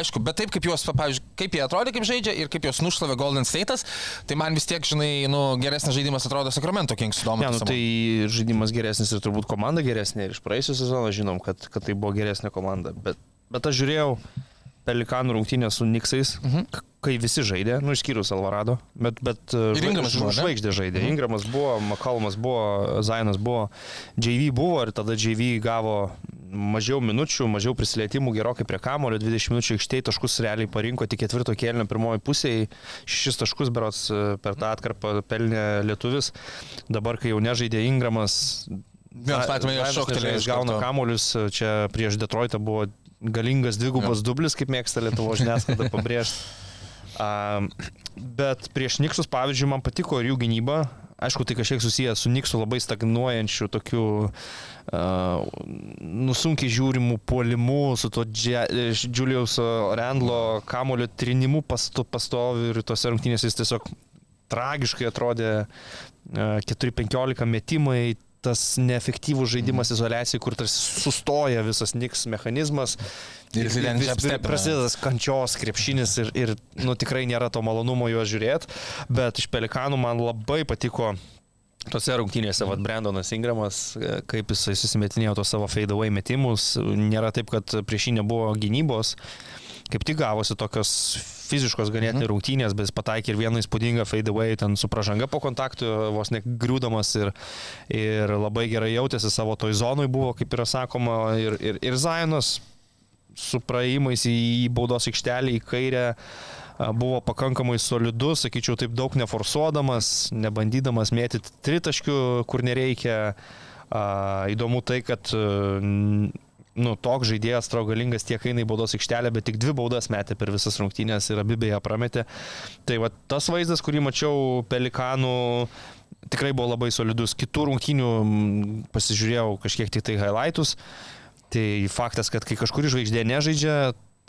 aišku, bet taip kaip juos, pavyzdžiui, kaip jie atrodė, kaip žaidžia ir kaip juos nušlavė Golden State'as, tai man vis tiek, žinai, nu, geresnis žaidimas atrodo Sacramento Kings Ne, įdomu. nu, tai žaidimas geresnis ir turbūt komanda geresnė. Ir iš praėjusią sezoną žinom, kad, kad tai buvo geresnė komanda. Bet, bet aš žiūrėjau Pelikanų rungtynę su Niksais, mhm. kai visi žaidė, nu išskyrus Alvarado, bet, bet žvaig- Ingramas ne? žvaigždė žaidė. Mhm. Ingramas buvo, Makalmas buvo, Zainas buvo, JV buvo ir tada JV gavo mažiau minučių, mažiau prisilietimų gerokai prie kamulio, 20 minučių aikštėje taškus realiai parinko tik ketvirto kėlinio pirmoji pusėje, šešis taškus berots e, per tą atkarpą pelnė lietuvis. Dabar, kai jau nežaidė Ingramas, Mes matome, Zainas šoktelėjo iš gauna kamuolius, čia prieš Detroitą buvo galingas dvigubas dublis, kaip mėgsta Lietuvo žiniasklaida pabrėžti. Um, bet prieš Niksus, pavyzdžiui, man patiko ir jų gynyba. Aišku, tai kažkiek susijęs su Niksu labai stagnuojančiu tokiu uh, nusunkiai žiūrimu puolimu, su to Julius Randlo kamulio trinimu pasto, pastovi ir tose rungtynėse jis tiesiog tragiškai atrodė uh, 4-15 metimai, tas neefektyvus žaidimas izolacijai, kur tarsi sustoja visas Niks mechanizmas. Ir jisai ten jabstepina. prasideda kančios krepšinis ir, ir nu, tikrai nėra to malonumo juos žiūrėti, bet iš Pelikanų man labai patiko Tose rungtynėse, vad, Brandonas Ingramas, e, kaip jisai susimetinėjo tos savo fade away metimus, nėra taip, kad prieš jį nebuvo gynybos, kaip tik gavosi tokios fiziškos ganėtinai Mhm. rungtynės, bet jis pataikė ir vieną įspūdingą fade away ten su pražanga po kontaktų, vos negriūdamas ir, ir labai gerai jautėsi savo toj zonui buvo, kaip yra sakoma, ir, ir, ir Zainas su praėjimais į baudos aikštelį į kairę buvo pakankamai solidus, sakyčiau, taip daug neforsuodamas, nebandydamas mėtyti tritaškių, kur nereikia. Įdomu tai, kad nu, toks žaidėjas traugalingas tiek eina į baudos aikštelę, bet tik dvi baudas metė per visas rungtynės ir abi beje prametė. Tai va tas vaizdas, kurį mačiau Pelikanų, tikrai buvo labai solidus. Kitų rungtynių pasižiūrėjau kažkiek tik tai highlightus. Tai faktas, kad kai kažkuri žvaigždė nežaidžia,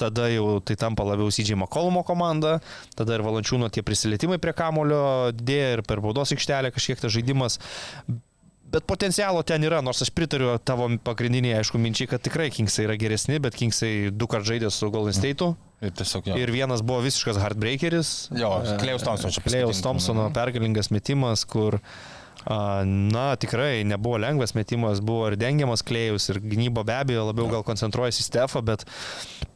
tada jau tai tampa labiau Sydžiai Makolumo komanda, tada ir Valančiūno tie prisilietimai prie kamulio didėja ir per baudos aikštelę kažkiek tas žaidimas. Bet potencialo ten yra, nors aš pritariu tavo pagrindiniai, aišku, minčiai, kad tikrai Kingsai yra geresni, bet Kingsai du kartus žaidė su Golden State'u. Ir tiesiog jo. Ir vienas buvo visiškas heartbreakeris. Jo, Klejus Thompsonas čia Klejus paskutinis. Thompsono pergalingas metimas, kur, a, na, tikrai nebuvo lengvas metimas, buvo ir dengiamas Klejus, ir gynyba be abejo labiau gal koncentruojasi į Stefą, bet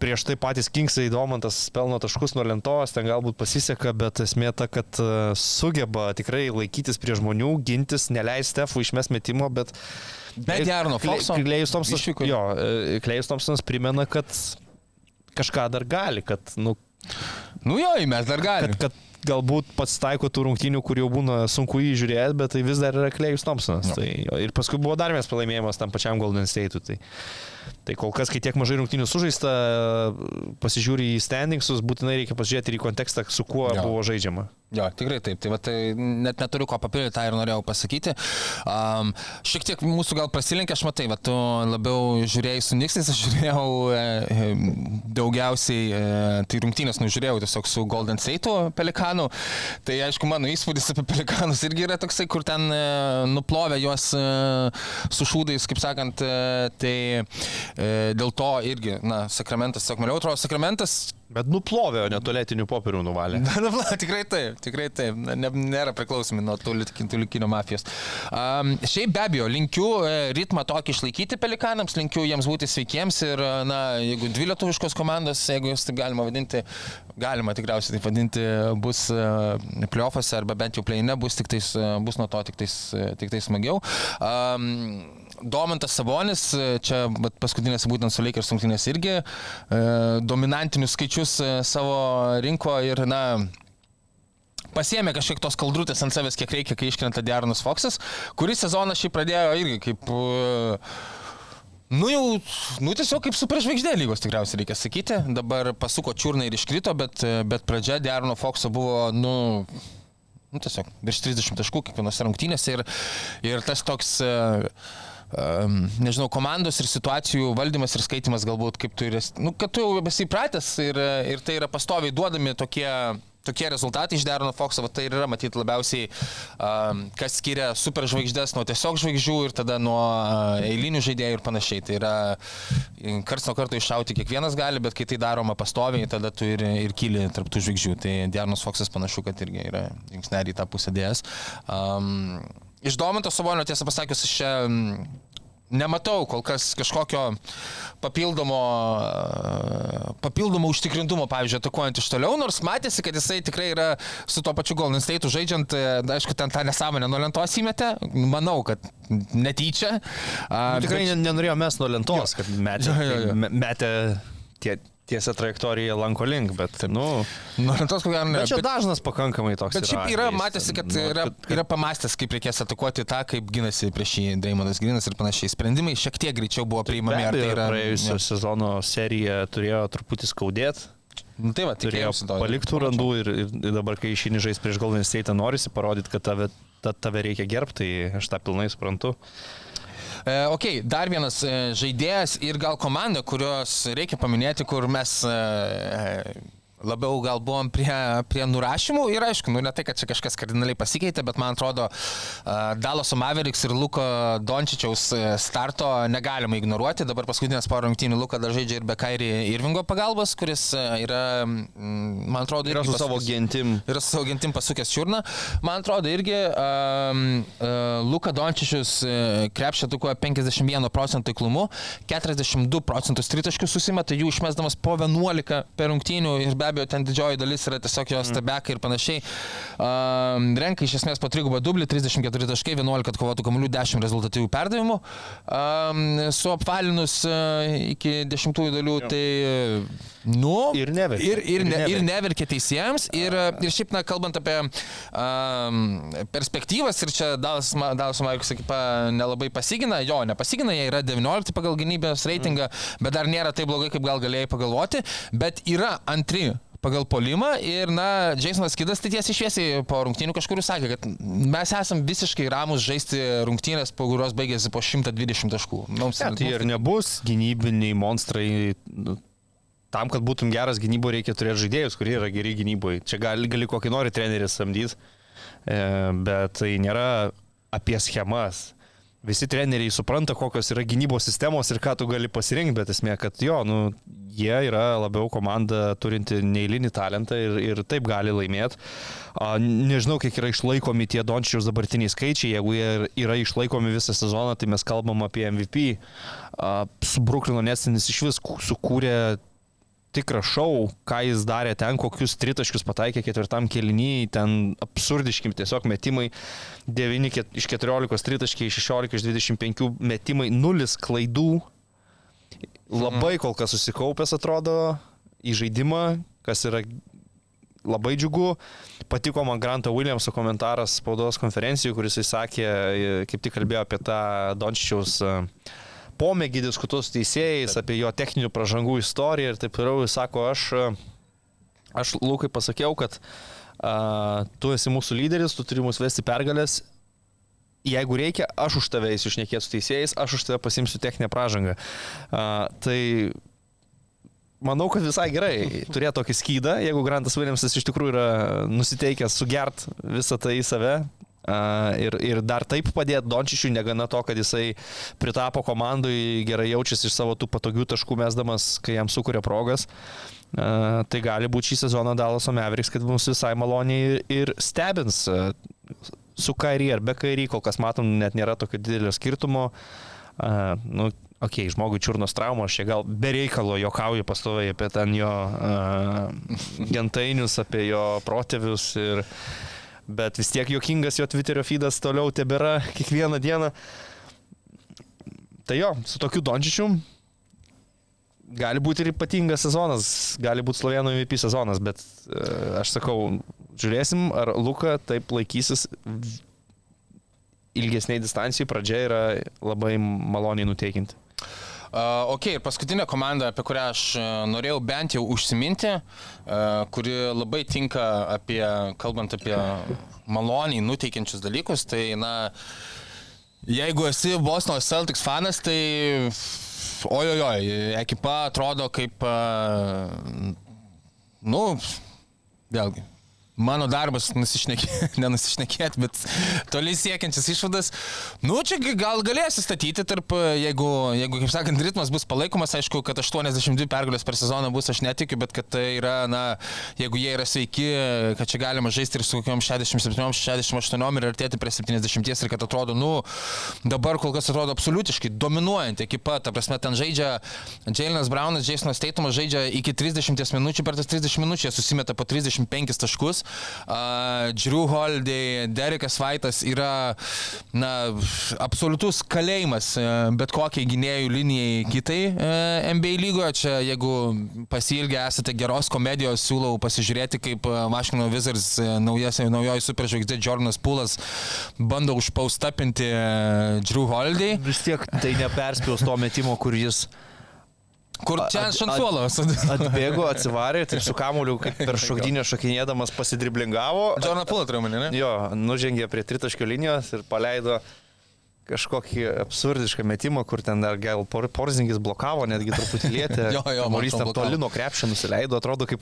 prieš tai patys Kingsai Domantas pelno taškus nuo lentos, ten galbūt pasiseka, bet esmė ta, kad a, sugeba tikrai laikytis prie žmonių, gintis, neleisti Stefų išmes metimo, bet... Bet Jarno Foxo Klejus Thompsonas, jo, e, Klejus Thompsonas primena, kad kažką dar gali, kad, nu, Nu jo, mes dar galime. kad, kad galbūt pats taiko tų rungtynių, kur jau būna sunku jį žiūrėti, bet tai vis dar yra Klejus Thompsonas. Jo. Tai, ir paskui buvo dar vienas pralaimėjimas tam pačiam Golden State'ui. Tai, tai kol kas, kai tiek mažai rungtynių sužaista, pasižiūri į standingsus, būtinai reikia pasižiūrėti ir į kontekstą, su kuo Jo. buvo žaidžiama. Jo, tikrai taip. Tai, va, tai net neturiu ko papildyti, tą ir norėjau pasakyti. Um, šiek tiek mūsų gal prasilenkė, aš matai, va, tu labiau žiūrėjai su Niksais, aš žiūrėjau e, e, daugiausiai, e, tai rungtynės nužiūrėjau tiesiog su Golden State'u Pelikanu. Tai aišku, mano įspūdis apie Pelikanus irgi yra toksai, kur ten e, nuplovė juos e, su šūdais, kaip sakant, e, tai dėl to irgi, na, Sakramentas, tiesiog maniau, atrodo, Sakramentas Bet nuplovė, o ne tualetinių popierių nuvalė. Na, tikrai taip, tikrai taip. Ne, nėra priklausomi nuo tų likinio mafijos. Um, šiaip be abejo, linkiu e, ritmą tokį išlaikyti pelikanams, linkiu jiems būti sveikiems ir, e, na, jeigu dvi lietuviškos komandos, jeigu jūs taip galima vadinti, galima tikriausiai taip vadinti, bus e, playoffuose arba bent jau playne, bus, tik tais, e, bus nuo to tik tais, e, tik tais smagiau. Um, Domantas Sabonis, e, čia paskutinės būtent su Lakers rungtynės irgi, e, dominantinius skaičius e, savo rinko ir, na, pasiemė kažkiek tos kaldrutės ant savęs, kiek reikia, kai iškrenta Diaronas Foxas, kuris sezoną šį pradėjo irgi kaip... Uh, Nu jau, nu tiesiog kaip superžvaigždė lygos tikriausiai reikia sakyti. Dabar pasuko čiurną ir iškrito, bet, bet pradžia Diarono Foxo buvo, nu, nu, tiesiog virš 30 taškų kiekvienose rungtynėse ir, ir tas toks, uh, nežinau, komandos ir situacijų valdymas ir skaitimas galbūt kaip tu ir esi, nu, kad tu jau esi įpratęs ir, ir tai yra pastoviai duodami tokie tokie rezultatai iš Derono Foxo, va, tai ir yra matyti labiausiai, um, kas skiria superžvaigždės nuo tiesiog žvaigždžių ir tada nuo eilinių žaidėjų ir panašiai. Tai yra karts nuo karto iššauti kiekvienas gali, bet kai tai daroma pastoviai, tada tu ir, ir kyli tarptų žvaigždžių. Tai Deronas Foxas panašu, kad irgi yra žingsnelį į tą pusę dėjęs. Um, Iš Domanto Sabonio, tiesą pasakius, aš čia nematau kol kas kažkokio papildomo, papildomo užtikrintumo, pavyzdžiui, atakuojant iš toliau, nors matėsi, kad jisai tikrai yra su to pačiu Golden State žaidžiant, e, aišku, ten tą nesąmonę nuo lentos įmetė, manau, kad netyčia. Nu, tikrai bet... nenorėjo mes nuo lentos, jo. kad metė, jo, jo, jo. metė tie tiesią trajektoriją lanko link, bet, nu... Nu, tos, ko gero, ne. Bet čia bet, dažnas pakankamai toks. Bet šiaip yra, yra matėsi, kad nu, yra, kad, yra pamastęs, kaip reikės atakuoti tą, kaip ginasi prieš jį Daimonas Grinas ir panašiai. Sprendimai šiek tiek greičiau buvo priimami. Abejo, tai yra... Praėjusio sezono serija turėjo truputį skaudėti. Nu, tai va, turėjo paliktų randų ir, ir dabar, kai išeini žais prieš Golden State, norisi parodyti, kad tave, ta, tave reikia gerbti, tai aš tą pilnai suprantu. E, ok, dar vienas e, žaidėjas ir gal komanda, kurios reikia paminėti, kur mes e, labiau gal buvom prie, prie nurašymų ir aišku, nu ne tai, kad čia kažkas kardinaliai pasikeitė, bet man atrodo, Dalaso Mavericks ir Luko Dončičiaus starto negalima ignoruoti. Dabar paskutinės poro rungtynių Luka dar žaidžia ir be Kairi Irvingo pagalbos, kuris yra, mm, man atrodo, yra su pasukęs, savo gentim. Yra su savo gentim pasukęs čiurną. Man atrodo, irgi um, uh, Luka Dončičius krepšė tukuoja 51 procentų įklumu, 42 procentus tritaškių susimeta, jų išmesdamas po 11 per rungtynių ir be abejo abejo, ten didžioji dalis yra tiesiog jos mm. stebekai ir panašiai. Uh, renka iš esmės po trigubą dublį, 34 taškai, 11 atkovotų kamuolių, 10 rezultatyvių perdavimų. Uh, su apvalinus uh, iki dešimtųjų dalių, jo. tai... Nu, ir neverkė. Ir, ir, ir, ne, ir neverkė teisėjams. Ir, ir šiaip, na, kalbant apie um, perspektyvas, ir čia Dalas Markus ekipa nelabai pasigina, jo, nepasigina, jie yra 19 pagal gynybės reitingą, mm. bet dar nėra taip blogai, kaip gal galėjai pagalvoti. Bet yra antri pagal polimą ir, na, Jasonas Kidas tai tiesiai šviesiai po rungtynių kažkur sakė, kad mes esam visiškai ramus žaisti rungtynės, po kurios baigėsi po 120 taškų. Mums ja, tai ir nebus gynybiniai monstrai. Nu, tam, kad būtum geras gynyboje, reikia turėti žaidėjus, kurie yra geri gynyboje. Čia gali, gali kokį nori trenerį samdyti, e, bet tai nėra apie schemas visi treneriai supranta, kokios yra gynybos sistemos ir ką tu gali pasirinkti, bet esmė, kad jo, nu, jie yra labiau komanda turinti neįlinį talentą ir, ir taip gali laimėti. Nežinau, kiek yra išlaikomi tie Dončiaus dabartiniai skaičiai, jeigu jie yra išlaikomi visą sezoną, tai mes kalbam apie MVP. Su Bruklino Nestinis iš vis sukūrė tikrą šau, ką jis darė ten, kokius tritaškius pataikė ketvirtam kelnyje, ten absurdiškim tiesiog metimai, 9 iš 14 tritaškiai, 16 iš 25 metimai, 0 klaidų, labai kol kas susikaupęs atrodo į žaidimą, kas yra labai džiugu. Patiko man Granto Williamso komentaras spaudos konferencijoje, kuris jis sakė, kaip tik kalbėjo apie tą Dončičiaus uh, pomėgį diskutuos teisėjais, apie jo techninių pažangų istoriją ir taip toliau. Jis sako, aš, aš Lukai pasakiau, kad a, tu esi mūsų lyderis, tu turi mus vesti pergalės. Jeigu reikia, aš už tave eisiu išnekėti su teisėjais, aš už tave pasimsiu techninę pažangą. A, tai manau, kad visai gerai turėti tokį skydą, jeigu Grantas Williamsas iš tikrųjų yra nusiteikęs sugert visą tai į save, ir, ir dar taip padėti Dončišiui, negana to, kad jisai pritapo komandai, gerai jaučiasi iš savo tų patogių taškų mesdamas, kai jam sukuria progas. Tai gali būti šį sezoną Dalaso Meveriks, kad mums visai maloniai ir stebins su kairį ar be kairį, kol kas matom, net nėra tokio didelio skirtumo. Uh, nu, okei, okay, žmogui čiurnos traumos, aš čia gal bereikalo jokauju pastovai apie ten jo uh, gentainius, apie jo protėvius ir uh, bet vis tiek juokingas jo Twitterio feedas toliau tebėra kiekvieną dieną. Tai jo, su tokiu Dončičiu gali būti ir ypatingas sezonas, gali būti Slovenų MVP sezonas, bet e, aš sakau, žiūrėsim, ar Luka taip laikysis ilgesniai distancijai, pradžia yra labai maloniai nuteikinti. Uh, ok, ir paskutinė komanda, apie kurią aš uh, norėjau bent jau užsiminti, uh, kuri labai tinka apie, kalbant apie maloniai nuteikiančius dalykus, tai, na, jeigu esi Boston Celtics fanas, tai ojojoj, ekipa atrodo kaip, uh, nu, vėlgi. Mano darbas nusišnekėti, nenusišnekėti, bet toli siekiančias išvadas. Nu, čia gal galėsi statyti tarp, jeigu, jeigu, kaip sakant, ritmas bus palaikomas, aišku, kad 82 pergalės per sezoną bus, aš netikiu, bet kad tai yra, na, jeigu jie yra sveiki, kad čia galima žaisti ir su kokiam 67-68 ir artėti prie 70 ir kad atrodo, nu, dabar kol kas atrodo absoliutiškai dominuojanti ekipa, ta prasme, ten žaidžia Jailenas Brownas, Jasonas Teitumas žaidžia iki 30 minučių, per tas 30 minučių jie susimeta po 35 taškus. Uh, Drew Holiday, Derekas Vaitas yra, na, absoliutus kalėjimas uh, bet kokiai gynėjų linijai kitai uh, NBA lygoje. Čia, jeigu pasilgę esate geros komedijos, siūlau pasižiūrėti, kaip uh, Washington Wizards naujoji superžvaigždė Jordanas Pūlas bando užpaustapinti Drew Holiday. Vis tiek tai neperspėjus to metimo, kur jis Kur čia At- ant šansuolo? atbėgo, atsivarė, taip su kamuoliu, kaip per šokdynę šokinėdamas pasidriblingavo. Jordaną Pūlą turiu mane, ne? Jo, nužengė prie tritaškio linijos ir paleido kažkokį absurdišką metimą, kur ten dar gal por, Porzingis blokavo, netgi truputį lietė. Jo, jo, atrodo, ten toli nuo krepšio nusileido, atrodo kaip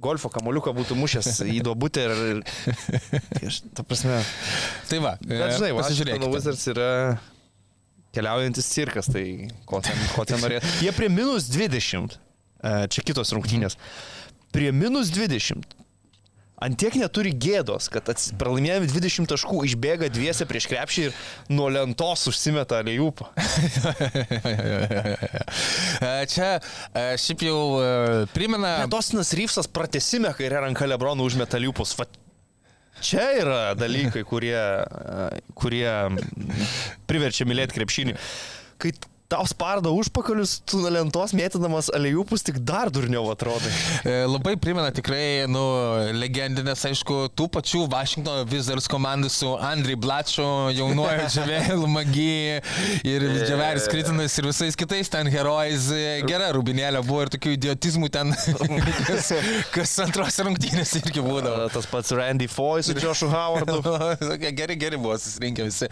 golfo kamuoliuką būtų mušęs į duobutę ir... ir aš, ta prasme. Tai va, Bet žinai, Washington pasižiūrėkite. Wizards yra keliaujantis cirkas, tai ko ten, ko ten norėtų. Jie prie minus 20, e, čia kitos rungtynės, prie minus 20. Antiek neturi gėdos, kad pralaimėjami 20 taškų, išbėga dviese prieš krepšį ir nuo lentos užsimeta aliejupą. E, Čia e, šiaip jau primena. Dosinas Ryfsas pratesime, kai ranka Lebronų užmeta aliejupus. Čia yra dalykai, kurie, kurie priverčia mylėti krepšinį. Kai tau spardo užpakalius, tu nuo lentos mėtydamas aliejupus tik dar durniau atrodai. E, Labai primena tikrai, nu, legendinės, aišku, tų pačių Washington Wizards komandų su Andrei Blačio, jaunuoju Džiavėlu Magi ir Džiaveris Kritinas ir visais kitais ten herojais. E, Gera rubinėlė buvo ir tokių idiotizmų ten, kas, kas antros rungtynės irgi būdavo. Tas pats Randy Foy su Joshu Howardu. Geri, geri buvo susirinkę visi.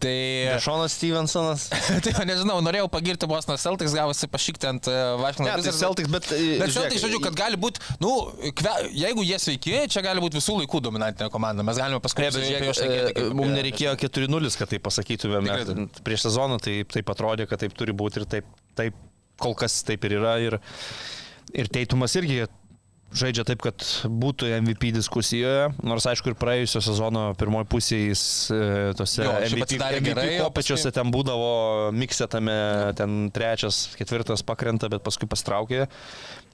Tai... Šonas Stevensonas. tai nežinau, norėjau pagirti Boston Celtics, gavosi pašykti ant e, Washington Ne, tai. Celtics, bet... Bet Celtics, žodžiu, kad gali būti, nu, kve, jeigu jie sveiki, čia gali būti visų laikų dominantinė komanda. Mes galime paskui Ne, bet žiūrėk, e, mums nereikėjo 4-0, kad tai pasakytumėme. Prieš sezoną tai taip atrodė, kad taip turi būti ir taip, taip kol kas taip ir yra. Ir, ir Teitumas irgi žaidžia taip, kad būtų MVP diskusijoje, nors aišku ir praėjusio sezono pirmoji pusė jis e, tose Jo, MVP, MVP gerai, o kopečiuose paskui- ten būdavo miksė tame, ten trečias, ketvirtas pakrenta, bet paskui pastraukė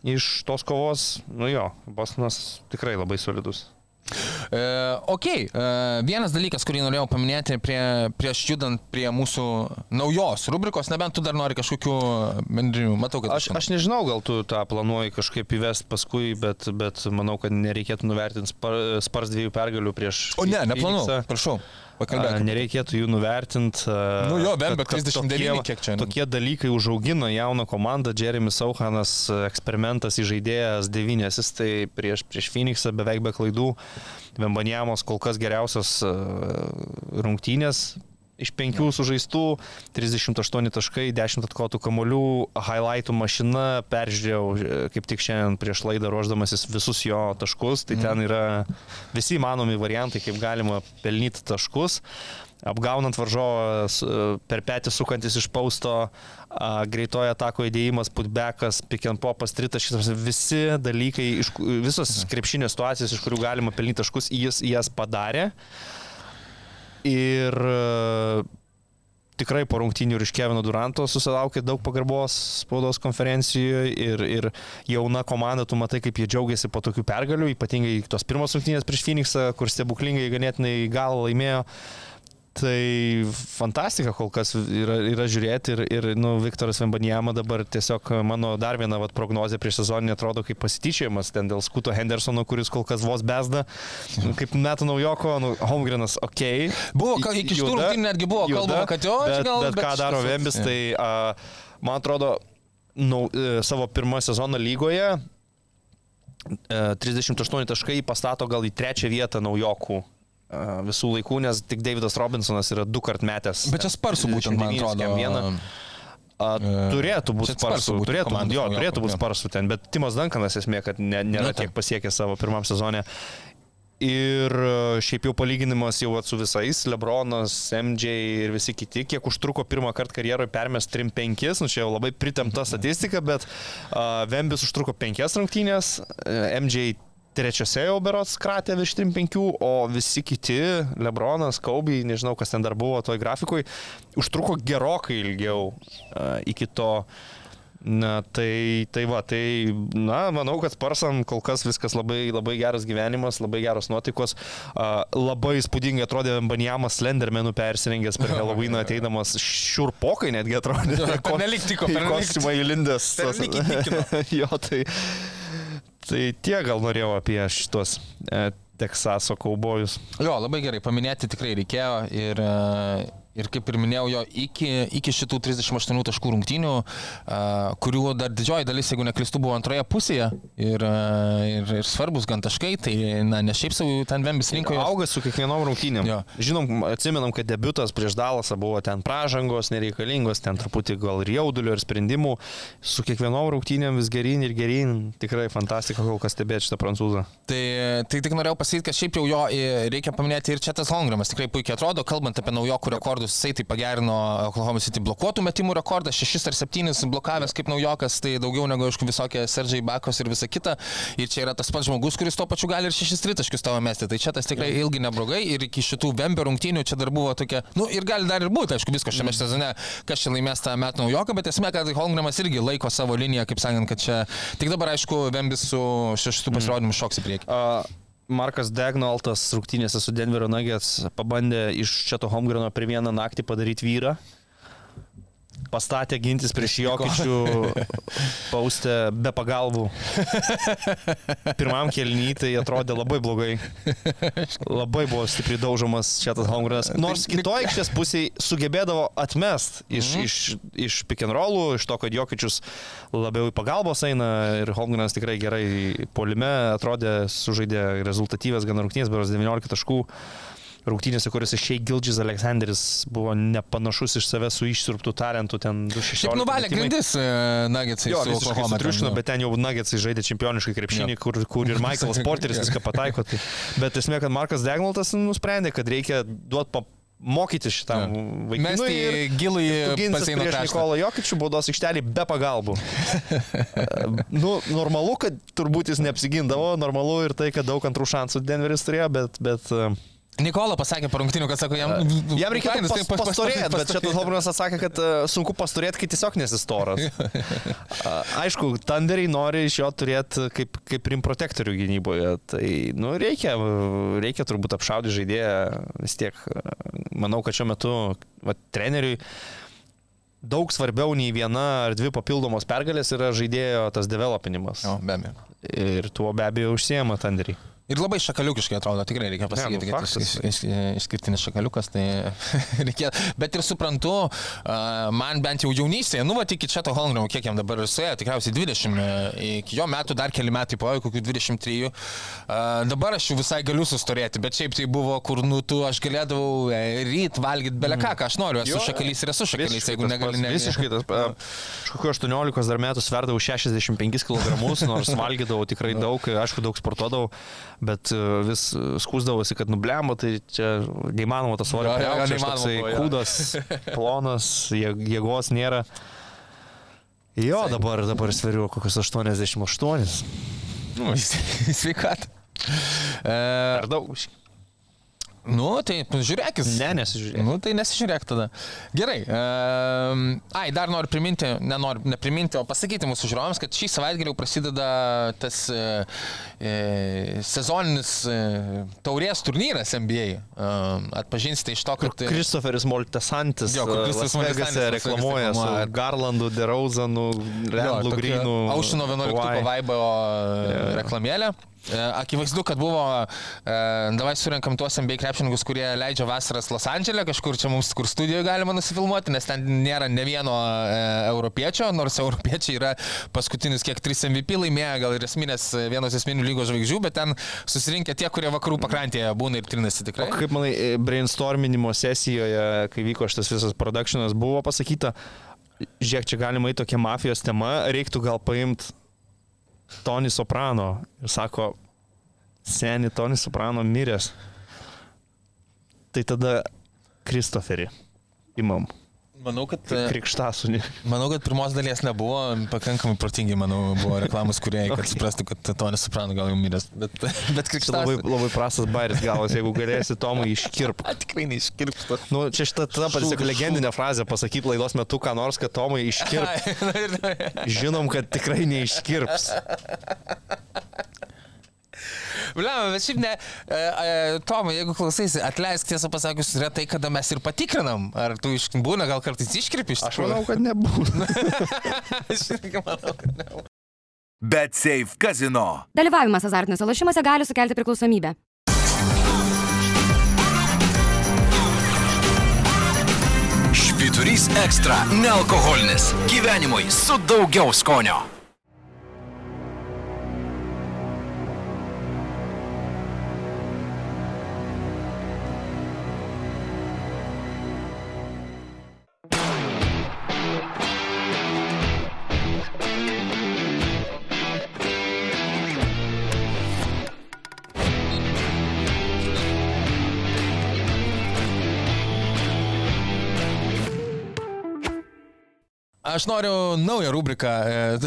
iš tos kovos. Nu jo, Bostonas tikrai labai solidus. E, ok, e, vienas dalykas, kurį norėjau paminėti prie, prieš judant prie mūsų naujos rubrikos, nebent tu dar nori kažkokių bendrinių, matau, kad Aš, aš nežinau, gal tu tą planuoji kažkaip įvest paskui, bet, bet manau, kad nereikėtų nuvertinti spar, spars dviejų pergalių prieš... O ne, neplanuoju, prašau. A, Pakalbėk. Nereikėtų jų nuvertinti. Nu jo, bet 39 kiek čia. Tokie dalykai užaugino jauną komandą. Jeremy Sauhanas, eksperimentas įžaidėjas, devynėsis, tai prieš, prieš Phoenixą beveik be klaidų. Vembanjamos kol kas geriausios rungtynės. Iš penkių sužaistų 38 taškai, 10 atkotų kamolių, highlightų mašina, peržiūrėjau e, kaip tik šiandien prieš laidą ruoždamasis visus jo taškus, tai ten yra visi įmanomi variantai, kaip galima pelnyti taškus. Apgaunant varžovą s- per petį sukantis iš pausto, greitojo atako įdėjimas, putbekas, pick and popas, tritaškis, visi dalykai, visos krepšinio situacijos, iš kurių galima pelnyti taškus, jis jas padarė. Ir e, tikrai po rungtynių ir iš Kevino Duranto susilaukė daug pagarbos spaudos konferencijoje ir, ir jauna komanda, tu matai, kaip jie džiaugiasi po tokių pergalių, ypatingai tos pirmos rungtynės prieš Phoenixą, kur stebuklingai ganėtinai gal laimėjo. Tai fantastika kol kas yra, yra žiūrėti ir, ir nu, Viktoras Vembanijama dabar tiesiog mano dar viena vat, prognozija prieš sezoninį atrodo kaip pasityčiajimas ten dėl Skuto Hendersono, kuris kol kas vos bezda, kaip metų naujoko, nu, Holmgrenas ok. Buvo, ka- iki šitų rungtynių netgi buvo kalbama, kad jo, bet, gal- bet bet ką daro šitas- Vembis, tai a, man atrodo, nu, e, savo pirmą sezoną lygoje e, 38 taškai jį pastato gal į trečią vietą naujokų. e, visų laikų, nes tik Davidas Robinsonas yra du kart metęs. Bet čia sparsų būtent, man 29 atrodo. vieną. A, turėtų būti Sparsų turėtų komandos jo, turėtų būti sparsų ten, bet Timas Dankanas esmė, kad ne, nėra tiek pasiekęs savo pirmam sezonė. Ir e, šiaip jau palyginimas jau su visais, Lebronas, MJ ir visi kiti, kiek užtruko pirmą kartą karjeroje permest 3-5, nu čia jau labai pritempta statistika, bet uh, Vembis užtruko 5 rungtynės, uh, MJ trečiose jau berots kratė virš 3-5, o visi kiti, Lebronas, Kaubai, nežinau kas ten dar buvo toj grafikui, užtruko gerokai ilgiau uh, iki to. Na, tai, tai va, tai, na, manau, kad Sparsam kol kas viskas labai, labai geras gyvenimas, labai geros nuotaikos. Uh, labai įspūdingai atrodė Banjamas Slendermenų persirengęs per Halloweeną ateidamas šiurpokai netgi atrodė. Pernelyg tiko, Į pernelyg kostiumą įlindęs. jo, tai, tai tie gal norėjau apie šitos e, Teksaso kaubojus. Jo, labai gerai, paminėti tikrai reikėjo ir, e, ir kaip ir minėjau, jo iki, iki šitų 38 taškų rungtynių, e, kurių dar didžioji dalis, jeigu neklistu, buvo antroje pusėje ir, e, ir, ir svarbus gan taškai, tai na, ne šiaip savo ten Vembis rinkoje. Auga su kiekvienom rungtynėm. Jo. Žinom, atsimenam, kad debutas prieš Dalasą buvo ten pražangos, nereikalingos, ten truputį gal ir jaudulio, ir sprendimų. Su kiekvienom rungtynėm vis gerin ir gerin. Tikrai fantastika, kol kas stebėti šitą prancūzą. Tai, tai tik norėjau pasakyti, kad šiaip jau jo e, reikia paminėti ir Četas Holmgramas tikrai puikiai atrodo, kalbant apie naujokų rekordus, jisai tai pagerino Oklahoma City blokuotų metimų rekordą, 6 ar 7 blokavęs kaip naujokas, tai daugiau negu aišku visokie Seržiai Bakos ir visa kita. Ir čia yra tas pats žmogus, kuris tuo pačiu gali ir 6 tritaškius tavo mesti. Tai čia tas tikrai ilgi neblogai ir iki šitų Vembio rungtynių čia dar buvo tokia, nu ir gali dar ir būti, aišku, visko šiame sezone, kas čia laimės tą metų naujoką, bet esmė, kad Holmgramas irgi laiko savo liniją, kaip sakant, kad čia tik dabar aišku Vembis su šeštų pasirodymu šoks į priekį. Uh, Markas Degnoltas rungtynėse su Denverio Nuggets pabandė iš Četo Holmgreno per vieną naktį padaryti vyrą. Pastatė gintis prieš Jokičių, paustė be pagalbų. Pirmam kelnyj tai atrodė labai blogai. Labai buvo stipriai daužomas Četas Holmgrenas. Nors kitoje aikštės pusėje sugebėdavo atmest iš, Mhm. iš, iš pick and rollų, iš to, kad Jokičius labiau į pagalbos eina ir Holmgrenas tikrai gerai polime atrodė, sužaidė rezultatyvės gan rungtynės, beros 19 taškų. Rungtynėse, kuriuose šiai Gildžis Aleksandris buvo nepanašus iš savęs su išsirptų talentų, ten 2-6. Šiaip nuvalė grindis Nagetsai. Jo, visiškai sutriušino, bet ten jau Nuggetsai žaidė čempioniškai krepšinį, kur, kur ir Michaelas Porteris viską pataiko. Tai. Bet esmė, kad Markas Degnaltas nusprendė, kad reikia duoti mokyti šitam vaikinui. Mesti ir gilų į gintis baseino prieš kraštą. Nikolą Jokičių baudos aikštelį be pagalbų. nu, normalu, kad turbūt jis neapsigindavo, normalu ir tai, kad daug antrų šansų Denveris turėjo, bet, bet e, Nikola pasakė po rungtinių, kad sako, jam... Jam reikėtų Fainas, pas, tai pas- pastorėti, pas- bet čia tas Holmgrenas atsakė, kad uh, sunku pastorėti, kai tiesiog nesistoras. A, Aišku, Thunderiai nori iš jo turėti kaip, kaip rim protektorių gynyboje. Tai, nu, reikia, reikia turbūt apšaudyti žaidėją vis tiek. Manau, kad šiuo metu va, treneriui daug svarbiau nei viena ar dvi papildomos pergalės yra žaidėjo tas developinimas. Jo, be abejo. Ir tuo be abejo užsiema Thunderiai. Ir labai šakaliukiškai atrodo, tikrai reikia pasakyti, nu, kad faktas. iš, iš, iš, išskirtinis šakaliukas, tai reikia. Bet ir suprantu, man bent jau jaunystėje, nu, va, iki čia to Holmgramo, kiek jam dabar suėjo, tikriausiai 20, e, iki jo metų dar keli metai po, kokių 23. A, Dabar aš jau visai galiu sustorėti, bet šiaip tai buvo, kur, nu, tu aš galėdavau e, ryt valgyti bele ką, aš noriu, esu Jo, šakalys ir esu šakalys, jeigu tas negali pats, ne. Visiškai tas. Aš kokiu 18 dar metų sverdavau 65 kg, nors valgydavau tikrai daug, aišku, daug sportuodavau, bet e, vis skūsdavosi, kad nublemo, tai čia neįmanoma tas svorio priaugti, toksai buvo, kūdas, plonas, jė- jėgos nėra. Jo, dabar, dabar sveriu kokius 88. Nu, sveikatą. E, Per daug. Nu, tai žiūrėkis. Ne, nesižiūrėk. Nu, tai nesižiūrėk tada. Gerai. Um, ai, dar noriu priminti, nenoriu nepriminti, o pasakyti mūsų žiūrovams, kad šį savaitgalį jau prasideda tas e, e, sezoninis e, taurės turnyras NBA. Um, atpažinsite iš to, kad... Kristoferis Moltesantis. Jo, kur e, Kristoferis Las Moltesantis reklamuoja su. Garlandu, Derauzanu, Randlu Grinu. Aušino 11 Kawhi. vaibo reklamėlę. E, Akivaizdu, kad buvo, e, davai surinkam tuos MBA krepšininkus, kurie leidžia vasaras Los Andželė, kažkur čia mums, kur studijoje galima nusifilmuoti, nes ten nėra ne vieno e, europiečio, nors europiečiai yra paskutinius kiek 3 MVP laimėję, gal ir esminės, vienos esminių lygos žvaigždžių, bet ten susirinkę tie, kurie vakarų pakrantėje būna ir trinasi tikrai. O kaip manai, brainstorminimo sesijoje, kai vyko šitas visas produkcionas, buvo pasakyta, žiūrėk, čia galima į tokią mafijos temą, reiktų gal paimti Tony Soprano. Ir sako, seni Tony Soprano miręs. Tai tada Kristoferį imam. Manau, kad... e, Krikštasunį. Manau, kad pirmos dalies nebuvo, pakankamai protingi, manau, buvo reklamos kuriejai, kad Okay. suprastų, kad to nesupranta, gal jau miręs. Bet, bet Čia krikštas. labai, labai prastas bairis gavosi, jeigu galėsi Tomui iškirp. A, tikrai neiškirpsta. Nu, čia šitą tada pasisek legendinę frazę pasakyti laidos metu, ką nors, kad Tomui iškirp. Žinom, kad tikrai neiškirps. Bliam, bet šiaip ne, e, e, Tomai, jeigu klausaisi, atleisk tiesą pasakius, yra tai, kada mes ir patikrinam, ar tu iš būna, gal kartais iškirpi iš Aš manau, kad nebūna. Aš irgi manau, kad ne. Bet Safe Casino. Dalyvavimas azartiniuose lošimuose gali sukelti priklausomybę. Švyturys ekstra - nealkoholinis. Gyvenimui su daugiau skonio. Aš noriu naują rubriką. e,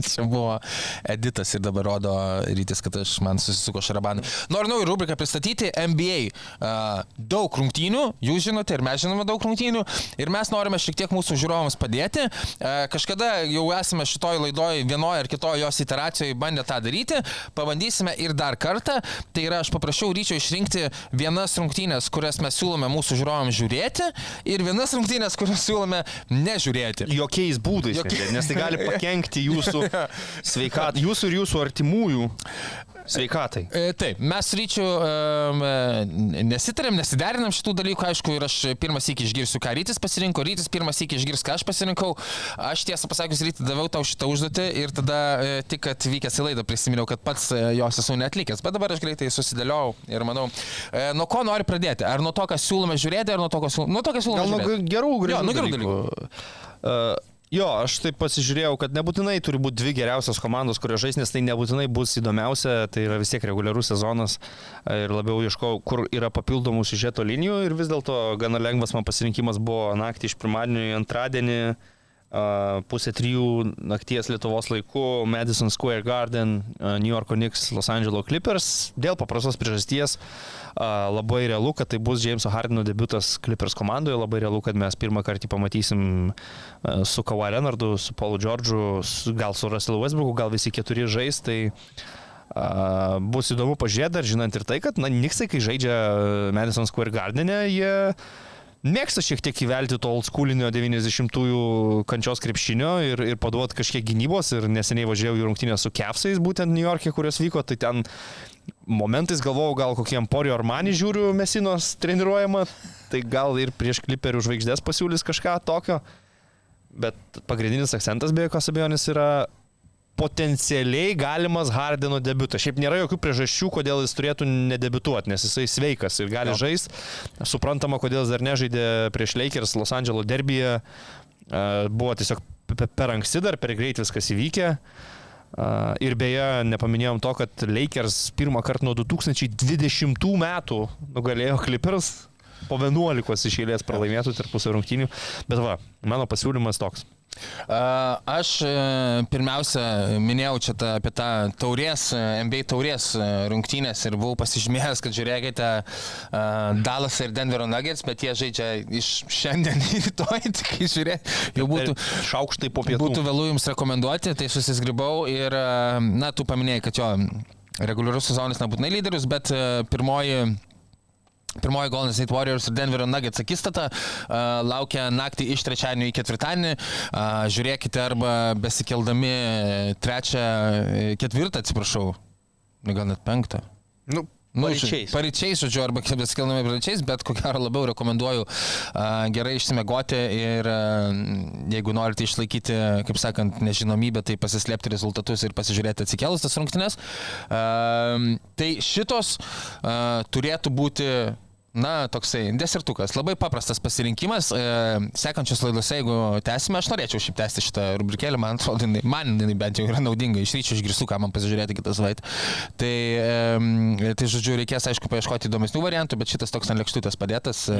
Čia buvo editas ir dabar rodo rytis, kad aš man susisuko šarabanai. Noriu naują rubriką pristatyti NBA. A, Daug rungtynių, jūs žinote ir mes žinome daug rungtynių. Ir mes norime šiek tiek mūsų žiūrovams padėti. A, Kažkada jau esame šitoj laidoj vienoje ar kitoje jos iteracijoje bandę tą daryti. Pabandysime ir dar kartą. Tai yra, aš paprašiau ryčio išrinkti vienas rungtynės, kurias mes siūlome mūsų žiūrovams žiūrėti ir vienas rungtynės, kurias siūlome nežiūrėti. Jokiais būdais, Jokiais. nes tai gali pakengti jūsų sveikatai, jūsų ir jūsų artimųjų sveikatai. E, Taip, mes um, e, nesitarėm, nesiderinam šitų dalykų, aišku, ir aš pirmas iki išgirsiu, ką rytis pasirinko, rytis pirmas iki išgirs, ką aš pasirinkau. Aš tiesą pasakius, rytį daviau tau šitą užduotį ir tada e, tik atvykęs į laidą prisiminiau, kad pats jos esu netlikęs, bet dabar aš greitai susidėliau ir manau, nuo ko nori pradėti? Ar nuo to, ką siūlome žiūrėti, ar nuo to, ką siūlome, nuo to, ką siūlome Gal nuo gerų, gražių Jo, nuo gerų dalykų. Uh, jo, aš taip pasižiūrėjau, kad nebūtinai turi būti dvi geriausios komandos, kurios žais, nes tai nebūtinai bus įdomiausia, tai yra vis tiek reguliarus sezonas e, ir labiau ieškau, kur yra papildomų siužeto linijų ir vis dėlto gana lengvas man pasirinkimas buvo naktį iš pirmadienio į antradienį. Uh, pusė trijų nakties Lietuvos laiku Madison Square Garden, uh, New Yorko Knicks, Los Angeles Clippers. Dėl paprastos priežasties uh, labai realu, kad tai bus Jameso Hardino debutas Clippers komandoje, labai realu, kad mes pirmą kartą pamatysim uh, su Kawhi Leonardu, su Paulu su, gal su Russell Westbrooku, gal visi keturi žais, tai uh, bus įdomu pažiūrėti, dar žinant ir tai, kad, na, Niksai, kai žaidžia Madison Square Garden'e, jie mėgsta šiek tiek įvelti to old schoolinio 90-ųjų kančios krepšinio ir, ir paduoti kažkiek gynybos. Ir neseniai važiavau į rungtynę su Kepsais, būtent New York'e, kurios vyko, tai ten momentais galvojau, gal kokie Emporio Armani žiūriu Mesinos treniruojama, tai gal ir prieš kliperių žvaigždės pasiūlys kažką tokio. Bet pagrindinis akcentas be jokios abejonės yra potencialiai galimas Hardino debutas. Šiaip nėra jokių priežasčių, kodėl jis turėtų nedebituoti, nes jisai sveikas ir gali žaisti. Suprantama, kodėl jis dar nežaidė prieš Lakers Los Angeles derbyje. Buvo tiesiog pe- per anksti dar, per greit viskas įvykė. Ir beje, nepaminėjom to, kad Lakers pirmą kartą nuo 2020 metų nugalėjo Clippers po 11 iš eilės pralaimėtų tarpusio rungtynių. Bet va, mano pasiūlymas toks. Aš e, pirmiausia minėjau čia tą, apie tą taurės, e, NBA taurės e, rungtynės ir buvau pasižymėjęs, kad žiūrėkite Dallas ir Denverio Nuggets, bet jie žaidžia iš šiandien į rytoj, tik žiūrėti, jau būtų, Šaukštai po pietų. būtų vėlų jums rekomenduoti, tai susisgribau ir, e, na, tu paminėjai, kad jo reguliarus sezonas nebūtinai lyderius, bet e, pirmoji Pirmoji Golden State Warriors ir Denverio Nuggets akistata uh, laukia naktį iš trečiadienio į ketvirtadienį. Uh, žiūrėkite arba besikeldami trečią, ketvirtą, atsiprašau, ne gal net penktą. Nu, Nu, paryčiais. Paryčiais, žodžiu, arba besikeldami paryčiais, bet ko gero labiau rekomenduoju uh, gerai išsimegoti ir uh, jeigu norite išlaikyti, kaip sakant, nežinomybę, tai pasislėpti rezultatus ir pasižiūrėti atsikėlus tas rungtynes. Uh, tai šitos uh, turėtų būti Na, toksai desertukas, labai paprastas pasirinkimas. E, sekančios laidose, jeigu tęsime, aš norėčiau šiaip tęsti šitą rubrikėlį, man atrodo, jinai- man jinai bent jau yra naudinga, iš ryčio išgirstu, ką man pasižiūrėti kitą savaitę. Tai, e, tai, žodžiu, reikės, aišku, paieškoti įdomesnių variantų, bet šitas toks ant lėkštutės padėtas e,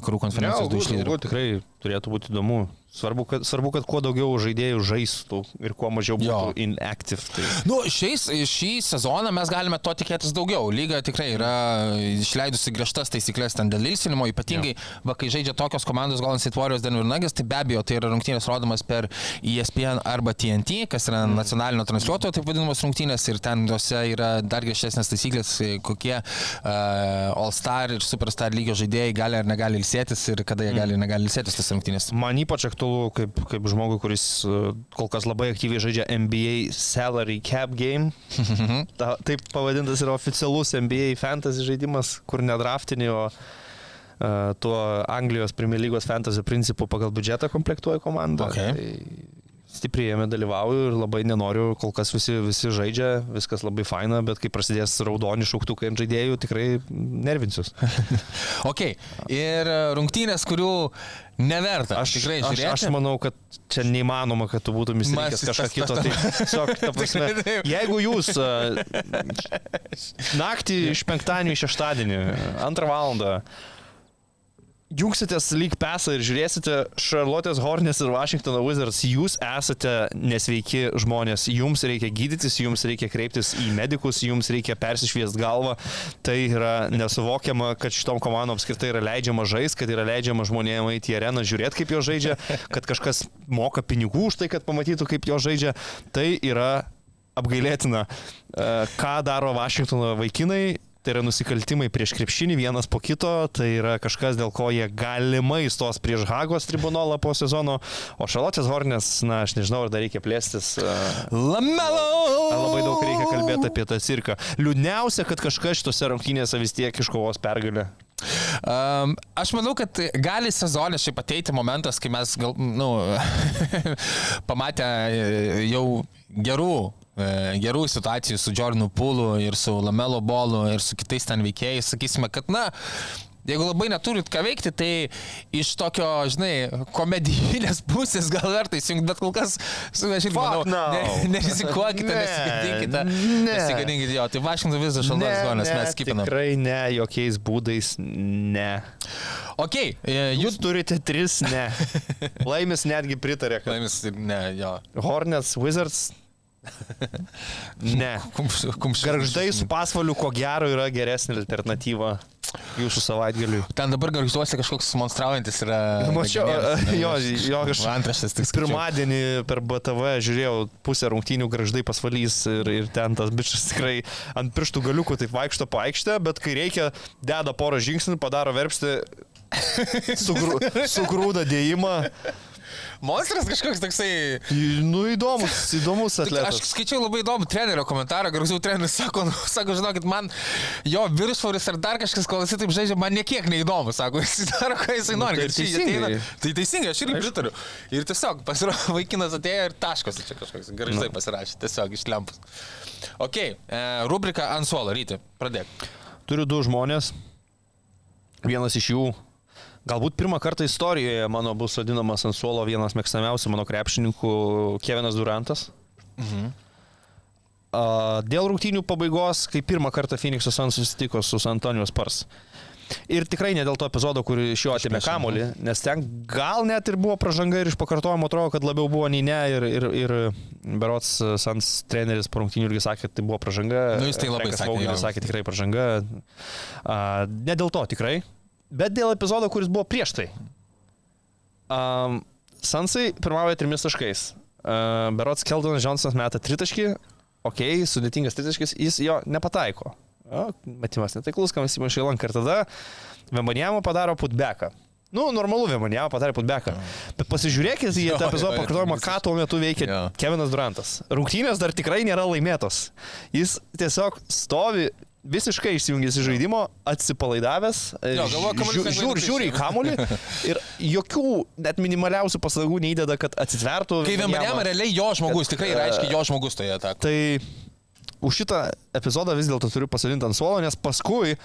vakarų konferencijos du iš galbūt, lyderių. galbūt tikrai turėtų būti įdomu. Svarbu kad, svarbu, kad kuo daugiau žaidėjų žaistų ir kuo mažiau būtų Jo. inactive. Tai... Nu, šiais, šį sezoną mes galime to tikėtis daugiau. Lyga tikrai yra išleidusi griežtas taisyklės ten dėl ilsinimo, ypatingai, va, kai žaidžia tokios komandos Golden State Warriors Denver Nuggets, tai be abejo, tai yra rungtynės rodomas per ESPN arba TNT, kas yra nacionalinio transliuotojo, taip vadinamos rungtynės, ir ten juose yra dar griežtesnės taisyklės, kokie uh, All-Star ir Superstar lygio žaidėjai gali ar negali ilsėtis ir kada jie gali ir negali ilsėtis tas rungtynės. Man ypač aktualu kaip, kaip žmogui, kuris uh, kol kas labai aktyviai žaidžia NBA Salary Cap Game. Ta, taip pavadintas yra oficialus NBA fantasy žaidimas, kur nedraftini, o uh, tuo Anglijos Premier lygos fantasy principu pagal biudžetą komplektuoja komanda. Okay. Tai stipriai jame dalyvauju ir labai nenoriu, kol kas visi, visi žaidžia, viskas labai faina, bet kai prasidės raudoni šauktukai ant žaidėjų, tikrai nervinsius. Ok, ir rungtynės, kurių neverta. Aš tikrai aš, žiūrėti. aš manau, kad čia neįmanoma, kad tu būtum įsirinkęs Mas- kažką kito. Tai tiesiog, ta prasme, jeigu jūs naktį iš penktadienio į šeštadienį, antrą valandą, jungsitės lyg pesą ir žiūrėsite Charlotte's Hornets ir Washington Wizards, jūs esate nesveiki žmonės, jums reikia gydytis, jums reikia kreiptis į medikus, jums reikia persišviesti galvą. Tai yra nesuvokiama, kad šitom komandom apskritai yra leidžiama žaisti, kad yra leidžiama žmonėms eiti į areną, žiūrėti, kaip jo žaidžia, kad kažkas moka pinigų už tai, kad pamatytų, kaip jo žaidžia. Tai yra apgailėtina, E, ką daro Vašingtono vaikinai. Tai yra nusikaltimai prieš krepšinį vienas po kito, tai yra kažkas, dėl ko jie galimai stos prieš Hagos tribunolą po sezono, o Šalotės Hornės, na, aš nežinau, ar dar reikia plėstis. Lamelo! Labai daug reikia kalbėti apie tą cirką. Liūdniausia, kad kažkas šitose rungtynėse vis tiek iškovos pergalę. Um, aš manau, kad gali sezonė šiaip ateiti momentas, kai mes gal, nu, pamatę e, jau gerų, gerų situacijų su Jordanu Pulu ir su Lamelo Bolu ir su kitais ten veikėjais, sakysime, kad, na, Jeigu labai neturit ką veikti, tai iš tokio, žinai, komedijinės pusės gal verta įsijungti, bet kol kas, aš irgi manau, no. ne, nerizikuokite, Ne, nesigadinkite. ne. Nesigadinkite jo, tai Vašington vis dar šaldas zonas mes skipinam. Tikrai ne, jokiais būdais ne. Ok, e, Jūs jūs turite tris ne. Laimis netgi pritarė, kad Laimis, ne, jo. Hornets, Wizards. Ne. Kumš, kumš, Garždai su pasvaliu, ko gero, yra geresnė alternatyva jūsų savaitgaliui. Ten dabar garžduose kažkoks monstraujantis yra. Mačiau, jo, jo, aš Antraštės tik pirmadienį per BTV žiūrėjau pusę rungtynių graždai pasvalys ir, ir ten tas bičias tikrai ant pirštų galiukų taip vaikšto po aikštę, bet kai reikia, deda porą žingsnių, padaro verpsti, sugrū, sugrūda dėjimą. Monstras kažkoks toksai. Nu, įdomus, įdomus Tik Aš atletas. skaičiau labai įdomų trenerio komentarą, garsų treneris sako, nu, sako, žinokit, man jo viršsvoris ar dar kažkas, kol jisai taip žaidžia, man niekiek neįdomu, sako, jis daro, ką jisai Nu, nori. tai kad čia teisingai. ateina- Tai teisingai, aš irgi pritariu. Ir tiesiog, pasirodo, vaikinas atėjo ir taškas čia kažkoks, garžai Nu. pasirašė, tiesiog iš lempus. Ok, e, rubrika ant suolo, ryti, pradėk. Turiu du žmonės. Vienas iš jų, galbūt pirmą kartą istorijoje mano bus vadinamas ant suolo vienas mėgstamiausių mano krepšininkų Kevinas Durantas. Mhm. Dėl rungtynių pabaigos, kai pirmą kartą Phoenix'o Suns susitiko su Antonijos Spurs. Ir tikrai ne dėl to epizodo, kur iš jo atėmė kamolį, nes ten gal net ir buvo pažanga ir iš pakartojimo atrodo, kad labiau buvo nei ne. Ir, ir, ir Berots e, Sans treneris po rungtynių irgi sakė, kad tai buvo pažanga. Nu, jis tai labai sakė, jo. sakė tikrai pažanga. Ne dėl to tikrai, bet dėl epizodo, kuris buvo prieš tai. Um, Sansai pirmauja trimis taškais. Uh, Berots Keldonas Johnsonas meta tritaškį, ok, sudėtingas tritaškis, jis jo nepataiko. O, metimas netaiklus, kam jis įmušė lanką ir tada Vembanjamo padaro putbeką. Nu, normalu, Vembanjamo padarė putbeką. Bet pasižiūrėkit į tą epizodą pakartojimą, ką tuo metu veikia Jo. Kevinas Durantas. Rungtynės dar tikrai nėra laimėtos. Jis tiesiog stovi visiškai išsijungęs iš žaidimo, atsipalaidavęs, lengvai žiūri, nukris. žiūri į kamulį ir jokių net minimaliausių pastangų neįdeda, kad atsitvertų. Kai. Vembaniam realiai jo žmogus, tikrai e, yra aiškiai jo žmogus toje atakoje. Tai už šitą epizodą vis dėlto turiu pasidalinti ant suolo, nes paskui,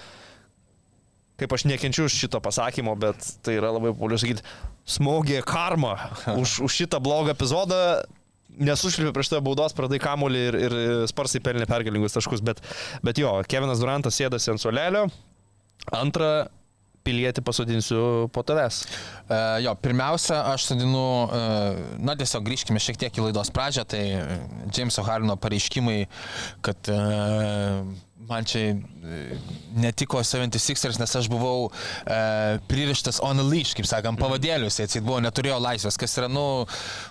kaip aš nekenčiu šito pasakymo, bet tai yra labai populiaru sakyti, smogė karma už, už šitą blogą epizodą. Nesušlipė prieš tą baudos, pradai kamolį ir, ir sparsiai pelnė pergalingus taškus, bet, bet jo, Kevinas Durantas sėdasi ant suolelio, antrą pilietį pasodinsiu po tavęs. Uh, jo, pirmiausia, aš sodinu, uh, na tiesiog grįžkime šiek tiek į laidos pradžią, tai e, Jameso Harlino pareiškimai, kad uh, man čia e, netiko 76ers, nes aš buvau e, pririštas on a leash, kaip sakant, pavadėlius, jis buvo, neturėjo laisvės, kas yra, nu,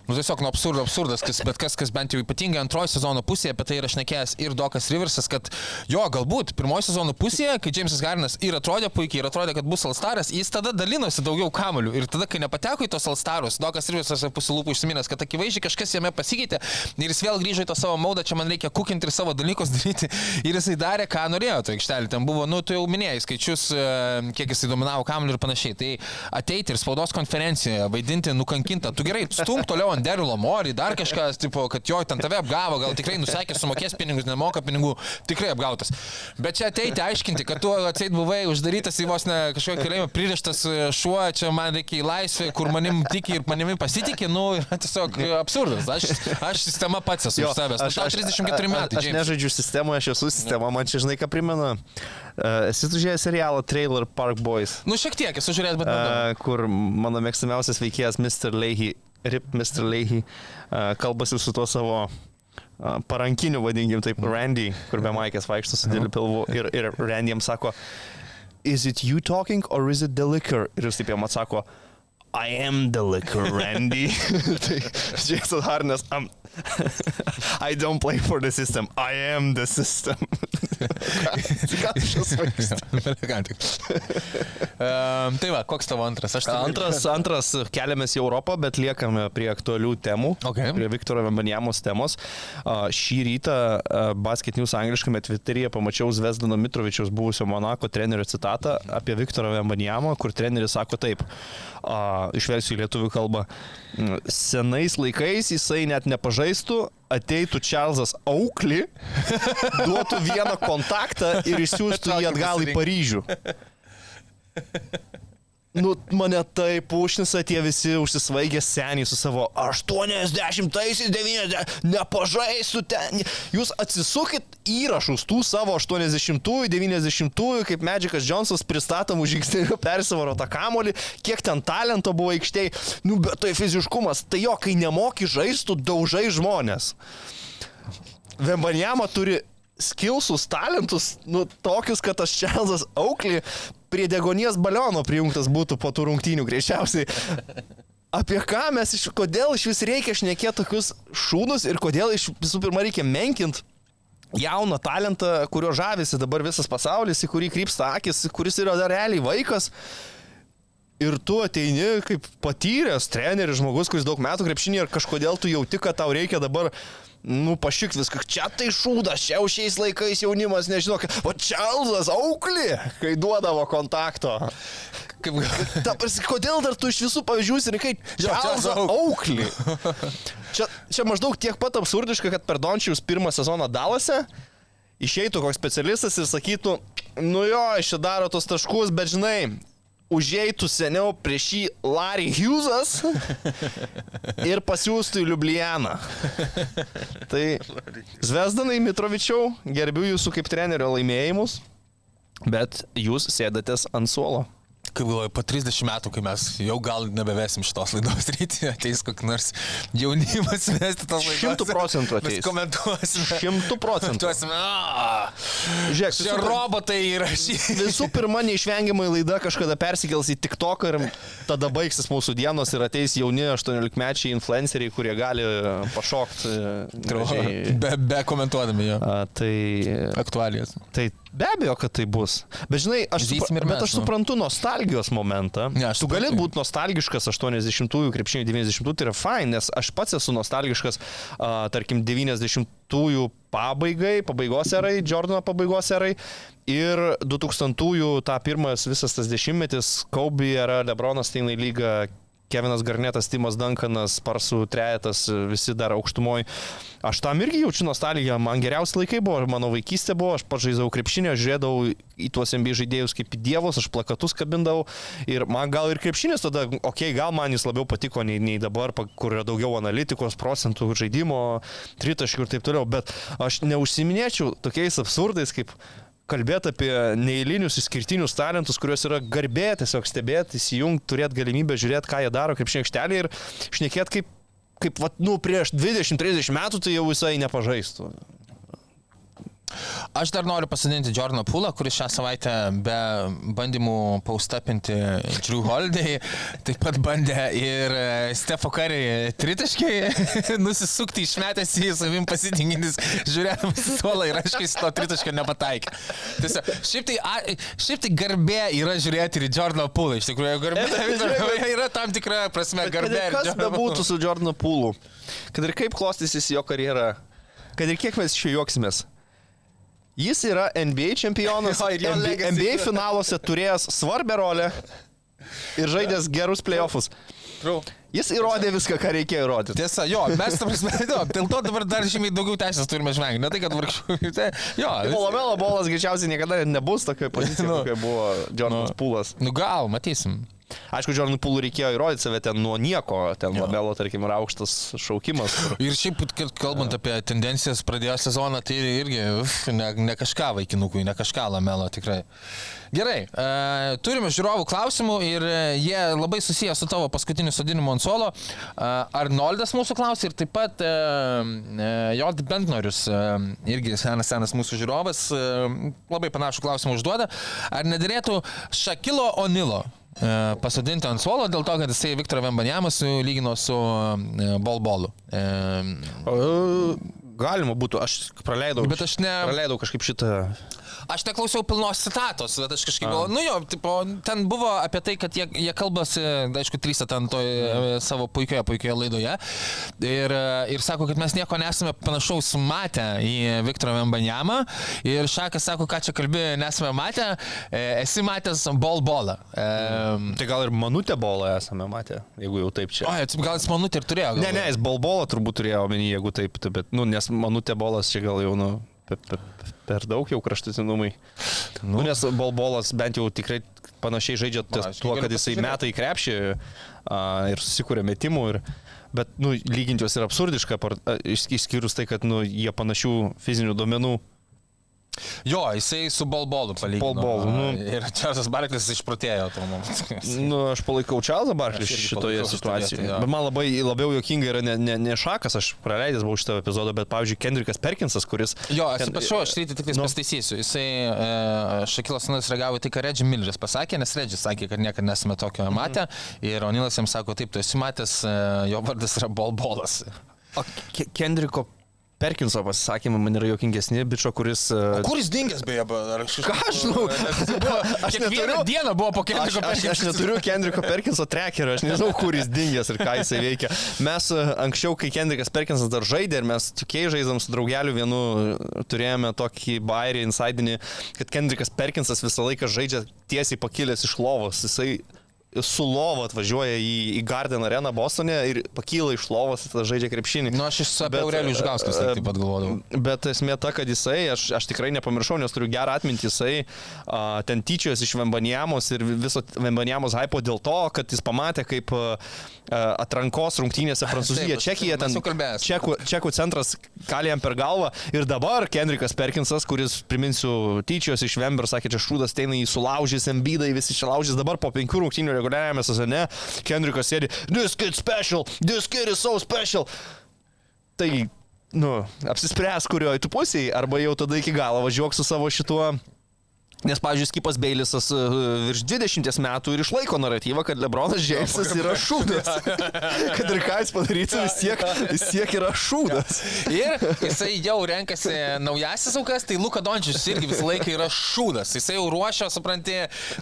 nu tiesiog nu absurdo, absurdas, kas, bet kas, kas bent jau ypatingai antrojo sezono pusėje, apie tai yra šnekėjęs ir Dokas Riversas, kad jo, galbūt pirmojo sezono pusėje, kai Jamesas Gardinas ir atrodė puikiai, ir atrodė, kad bus Alstaras, jis tada dalinosi daugiau kamolių. Ir tada, kai nepateko į tos Alstarus, Dokas Riversas pusilūpų užsiminęs, kad akivaizdžiai kažkas jame pasikeitė ir jis vėl grįžo į tą savo maudą, čia man reikia kukinti ir savo dalykus daryti. Ir jisai darė, ką norėjo to aikštelį. Ten buvo, nu, tu jau minėjai skaičius, e, kiek jisai dominavo kamolių ir panašiai. Tai ateiti ir spaudos konferencijoje, vaidinti nukankintą. Tu gerai, stumk toliau ant Derilo Mori, dar kažkas, tipo, kad jo, ten tave apgavo, gal tikrai nusekė, sumokės pinigus, nemoka pinigų, tikrai apgautas. Bet čia ateiti aiškinti, kad tu atseit buvai uždarytas į vos ne kažkokį kalėjimą, pririštas šuo, čia man reikia į laisvę, kur manim tiki ir manimi pasitikė, nu, yra tiesiog absurdas. Aš, aš sistema pats esu už savęs. Aš, aš 34 metai. Aš James. nežaidžiu sistemoje, aš esu sistema, man čia žinai ką primena. Uh, esi tu žiūrėjęs serialą Trailer Park Boys, Nu, šiek tiek esu žiūrėjęs, bet... Uh, kur mano mėgstamiausias veikėjas Mr. Leahy, Rip Mr. Leahy, uh, kalbasi su tuo savo parankiniu, vadinkim taip, Randy, kur be Maikės vaikšto su dideliu pilvu. Ir, ir Randy jam sako, is it you talking or is it the liquor? Ir jis taip jam atsako, I am the liquor, Randy. tai Jason Harnas, I'm, I don't play for the system, I am the system. Ką tu čia svaigsti? um, tai va, koks tavo antras? Aš Antras, antras keliamės į Europą, bet liekame prie aktualių temų, Okay. prie Viktoro Vembanjamos temos. A, Šį rytą a, Basket News angliškame Twitteryje pamačiau Zvezdano Mitrovičiaus buvusio Monako trenerio citatą apie Viktorą Vembanjamą, kur treneris sako taip, a, išversiu į lietuvių kalbą, "Mm, senais laikais jisai net nepažaistų, ateitų Čarlzas Aukli, duotų vieną kontaktą ir išsiųstų jį atgal į Paryžių. Nu, mane taip užnisa tie visi užsisvaigę seniai su savo 80-aisiais, 90, nepažaisiu ten. Jūs atsisukit įrašus tų savo 80-ųjų, 90-ųjų, kaip Medžikas Johnsonas pristatomų žingsnių persivaro tą kamolį, kiek ten talento buvo aikštėje. Nu, bet tai fiziškumas, tai jo, kai nemoki žaistų, daužai žmonės. Vembanjama turi skilsus, talentus, nu, tokius, kad tas Čelzas Auklį prie degonies baliono prijungtas būtų po tų rungtynių greičiausiai. Apie ką mes iš, kodėl iš vis reikia šnekėti tokius šūnus ir kodėl iš visų pirma reikia menkinti jauną talentą, kurio žavisi dabar visas pasaulis, į kurį krypsta akis, kuris yra dar realiai vaikas. Ir tu ateini kaip patyręs treneris, žmogus, kuris daug metų krepšinį ir kažkodėl tu jauti, kad tau reikia dabar, nu, pašikt viską. Čia tai šūdas, čia jau šiais laikais jaunimas nežino, kad, o Čelzas auklį, kai duodavo kontakto. Kaip... Ta, prasme, kodėl dar tu iš visų pavyzdžių rinkai Jo, Čelzą auklį? Čia, čia maždaug tiek pat absurdiška, kad per Dončiaus pirmą sezoną Dalase išeitų koks specialistas ir sakytų, nu jo, iš čia daro tos taškus, bet žinai, užeitų seniau prieš jį Larry Hughesas ir pasiūstų į Liublianą. Tai Zvezdanai Mitrovičiau, gerbiu jūsų kaip trenerio laimėjimus. Bet jūs sėdatės ant suolo. Kaip galvoju, po 30 metų, kai mes jau gal nebevesim šitos laidos rytį, ateis kokį nors jaunimas vesti tos laidos. Šimtų procentų ateis. Mes komentuosime. Šimtų procentų. Komentuosime. "A, Žiūrėk, Čia visų- robotai įrašyti. Visų pirma, neišvengiamai laida kažkada persikels į TikTok ir tada baigsis mūsų dienos ir ateis jauni 18-mečiai influenceriai, kurie gali pašokti. gražiai. Be, be komentuodami jo. A, tai, Aktualijas. tai be abejo, kad tai bus. Bet žinai, aš, supra, ir bet mes, aš nu. suprantu nostalgijos momentą. Ne, aš tu gali būti nostalgiškas 80-ųjų, krepšinio 90-ųjų, tai yra fine, nes aš pats esu nostalgiškas, a, tarkim, 90-ųjų pabaigai, pabaigos erai, Jordano pabaigos erai. Ir 2000-ųjų tą pirmas visas tas dešimtmetis, Kobe era, Lebronas Steinai lyga, Kevinas Garnetas, Timas Duncanas, Sparsų trejetas, visi dar aukštumoje. Aš tam irgi jaučiu nostalgiją, man geriausi laikai buvo, mano vaikystė buvo, aš pažaidžiau krepšinio, žiūrėdavau į tuos MB žaidėjus kaip į dievus, aš plakatus kabindavau. Ir man gal ir krepšinis tada, okei, okay, gal man jis labiau patiko nei, nei dabar, kur yra daugiau analitikos, procentų žaidimo, tritaškių ir taip toliau, bet aš neužsiminėčiau tokiais absurdais kaip kalbėti apie neįlinius išskirtinius talentus, kuriuos yra garbė tiesiog stebėti, įsijungti, turėti galimybę žiūrėti, ką jie daro kaip šiekštelį ir šnekėti kaip, kaip vat, nu, prieš 20-30 metų tai jau visai nepažaistų. Aš dar noriu pasadinti Jordaną Pūlą, kuris šią savaitę be bandymų paustapinti Drew Holiday, taip pat bandė ir e, Stefo Curry tritaškai nusisukti išmetęs į savim pasitinginis, žiūrėdamas į suolą ir aiškiai jis to tritaškio nepataikė. Tiesiog, šiaip, tai, a, šiaip tai garbė yra žiūrėti ir Jordaną Pūlą, iš tikrųjų garbė yra tam tikra prasme Kad garbė. ir kas bebūtų su Jordanu Pūlu, kad ir kaip klostysis jo karjera, kad ir kiek mes iš jo juoksimės. Jis yra NBA čempionas, Jo, NBA, NBA finaluose turėjęs svarbę rolę ir žaidęs gerus playoffus. True. Jis įrodė viską, ką reikėjo įrodyti. Tiesa, jo, mes, ta prasme, jo, dėl to dabar dar žymiai daugiau teisės turime žvengti. Ne tai, kad vargšų. Tai, jo, Polamelo bolas greičiausiai niekada nebus tokioje pozicijoje, Nu. kokia buvo Jordanas Nu. Pūlas. nu gal, matysim. Aišku, Jordanui Pūlui reikėjo įrodyti save ten nuo nieko, ten Jo. Lamelo, tarkim, yra aukštas šaukimas. kur- Ir šiaip, kalbant apie tendencijas, pradėjo sezoną, tai irgi uf, ne, ne kažką vaikinukui, ne kažką lamelo tikrai. Gerai, e, turime žiūrovų klausimų ir e, jie labai susiję su tavo paskutiniu sodinimu ant suolo. E, Arnoldas mūsų klausė ir taip pat e, e, Jod Bentnorius, e, irgi senas, senas mūsų žiūrovas, e, labai panašų klausimą užduoda. Ar nederėtų Šakilo Onilo pasodinti ant suolo dėl to, kad jisai Viktorą Vembanjamą sulygino su e, Bolbolu. E, E, Galima būtų, aš praleidau. Bet aš ne- Praleidau kažkaip šitą. Aš neklausiau pilnos citatos, bet aš kažkaip galvoju, nu jo, tipo, ten buvo apie tai, kad jie, jie kalbasi, aišku, trys ten toje savo puikioje, puikioje laidoje ir, e, ir sako, kad mes nieko nesame panašaus matę į Viktorą Vembanjamą ir Šakas sako, ką čia kalbė, nesame matę, e, esi matęs bolbolą. E, Tai gal ir Manutė bolą esame matę, jeigu jau taip čia. o, gal jis manutė ir turėjo. Ne, galvoju. ne, jis bolbolą turbūt turėjo omeny, jeigu taip, tai, bet, nu, nes Manutė bolas čia gal jau, nu, per, per, per daug jau kraštutinumai. Nu, nes bolbolas bent jau tikrai panašiai žaidžia ties tuo, kad jisai pasižiūrėt. meta į krepšį a, ir susikūrė metimų. Ir, bet, nu, lyginti juos yra absurdiška, apart- a, iš- išskyrus tai, kad, nu, jie panašių fizinių duomenų. Jo, jisai su bolbolu palygino. Bolbolu, nu. Ir Čarlzas Barklis išprotėjo tuo momentu. Nu, aš palaikau Čarlzą Barklį šitoje situacijoje. vietoj, jo. Bet man labai labiau jokinga yra ne, ne, ne šakas, aš praleidęs buvau šitą epizodą, bet, pavyzdžiui, Kendrikas Perkinsas, kuris... Jo, atsiprašau, aš ryte tik Nu. pasitaisysiu. Jisai, e, Šakilas Onilas reagavo tai, ką Redži Milleris pasakė, nes Redži sakė, kad niekada nesame tokio matę. Ir Onilas jam sako, taip, tu esi matęs, e, jo vardas yra Bolbolas. O Ke- Kendriko Perkinso pasisakymai man yra jokingesni, bičio, kuris... e, Kur jis dingęs beje? Ar aš Ką aš žinau? Aš neturiu- dieną buvo po Kendriko aš, aš neturiu Kendriko Perkinso trekerio, aš nežinau, kur jis dingęs ir ką jisai veikia. Mes e, anksčiau, kai Kendrikas Perkinsas dar žaidė ir mes tokiai žaidėm su draugeliu vienu, e, turėjome tokį bairį insidinį, kad Kendrikas Perkinsas visą laiką žaidžia tiesiai pakilęs iš lovos. Jisai su lova atvažiuoja į, į Garden Arena Bostone ir pakyla iš lovos ir tada žaidžia krepšinį. Nu, aš iš apie Aurelijų Žgauskas e, taip pat galvodavau. Bet esmė ta, kad jisai, aš, aš tikrai nepamiršau, nes turiu gerą atmintį, jisai a, ten tyčios iš Vembanijamos ir viso Vembanijamos hypo dėl to, kad jis pamatė, kaip a, atrankos rungtynėse Prancūzija, Taip, Čekija, ten čekų, čekų centras kalė jam per galvą ir dabar Kendrikas Perkinsas, kuris, priminsiu, tyčios iš Vember, sakė, čia šūdas teina į sulaužys, embydai, visi čia laužys, dabar po penkių rungtynių reguliariame sezone Kendrikas sėdi, this kid special, this kid is so special. Tai, nu, apsispręs, kurioje tu pusėje, arba jau tada iki galo važiuok su savo šituo. Nes, pavyzdžiui, Skipas Beilisas e, virš 20 metų ir išlaiko naratyvą, kad Lebronas Džeimsas yra šūdas. kad ir ką jis padarytų, vis tiek, vis tiek yra šūdas. Ir jisai jau renkasi naujasis aukas, tai Luka Dončius irgi visą laiką yra šūdas. Jisai jau ruošia, supranti,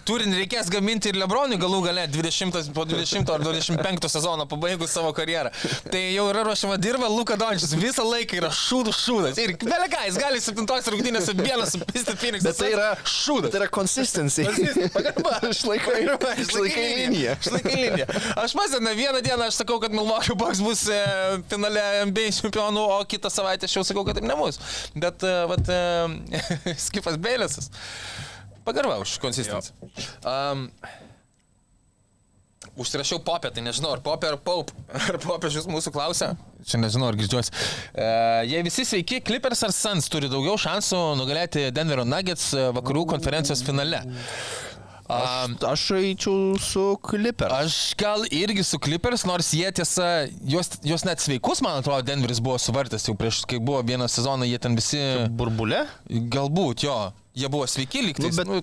turinį reikės gaminti ir Lebronui galų gale 20, po 20 ar 25 sezono pabaigus savo karjerą. Tai jau yra ruošiama dirba Luka Dončius. Visą laiką yra šūdų šūdas. Ir belega, jis gali 7 rungtynėse vieną supisti Phoenix. Bet tai yra šūdas. Tai yra consistency. Pagarba. Išlaikai, liniją. Išlaikai liniją. Aš mazinu, vieną dieną aš sakau, kad Milwaukee Bucks bus e, finale NBA čempionų, o kitą savaitę aš jau sakau, kad taip nebus. Bet, e, vat, e, Skipas Beilisas. Pagarba už konsistenciją. Um, Užsirašiau popę, tai nežinau, ar popė ar paup, ar popiežius mūsų klausia. Čia nežinau, ar girdžiuosi. E, jei visi sveiki, Clippers ar Suns turi daugiau šansų nugalėti Denverio Nuggets e, vakarų konferencijos finale. Um, Aš eičiau su Clipper. Aš gal irgi su Clippers, nors jie tiesa, juos, juos net sveikus, man atrodo, Denveris buvo suvartas jau prieš, kai buvo vieną sezoną, jie ten visi... Burbulė? Galbūt, jo. Jie buvo sveiki Nu, lygtais. bet Nu,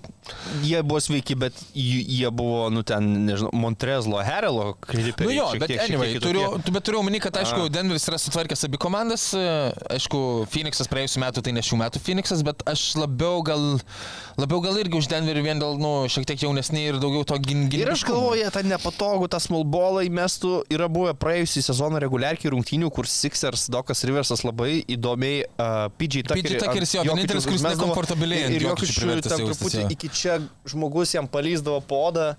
jie buvo sveiki, bet jie buvo, nu ten, nežinau, Montrezlo, Herelo, Clipperiai. Nu jo, bet tiek- tiek anyway, kitokie. turiu, tu- bet turiu omeny, kad aišku, Denveris yra sutvarkęs abi komandas, e, aišku, Phoenixas praėjusiu metu, tai ne šių metų Phoenixas, bet aš labiau gal, labiau gal irgi už Denverį vien dėl, nu, šiek tiek jaunesni ir daugiau to gynybos. Ir aš galvoju, jie tą nepatogų, tą smulbolą įmestų. Yra buvę praėjusį sezoną reguliarkiai rungtynių, kur Sixers, Dokas Riversas labai įdomiai uh, PG Tuckerį. PG Tuckeris jo, vienintelis, kuris nekomfortabiliai Ir Privertęs ten truputį jo. iki čia žmogus jam palyzdavo podą.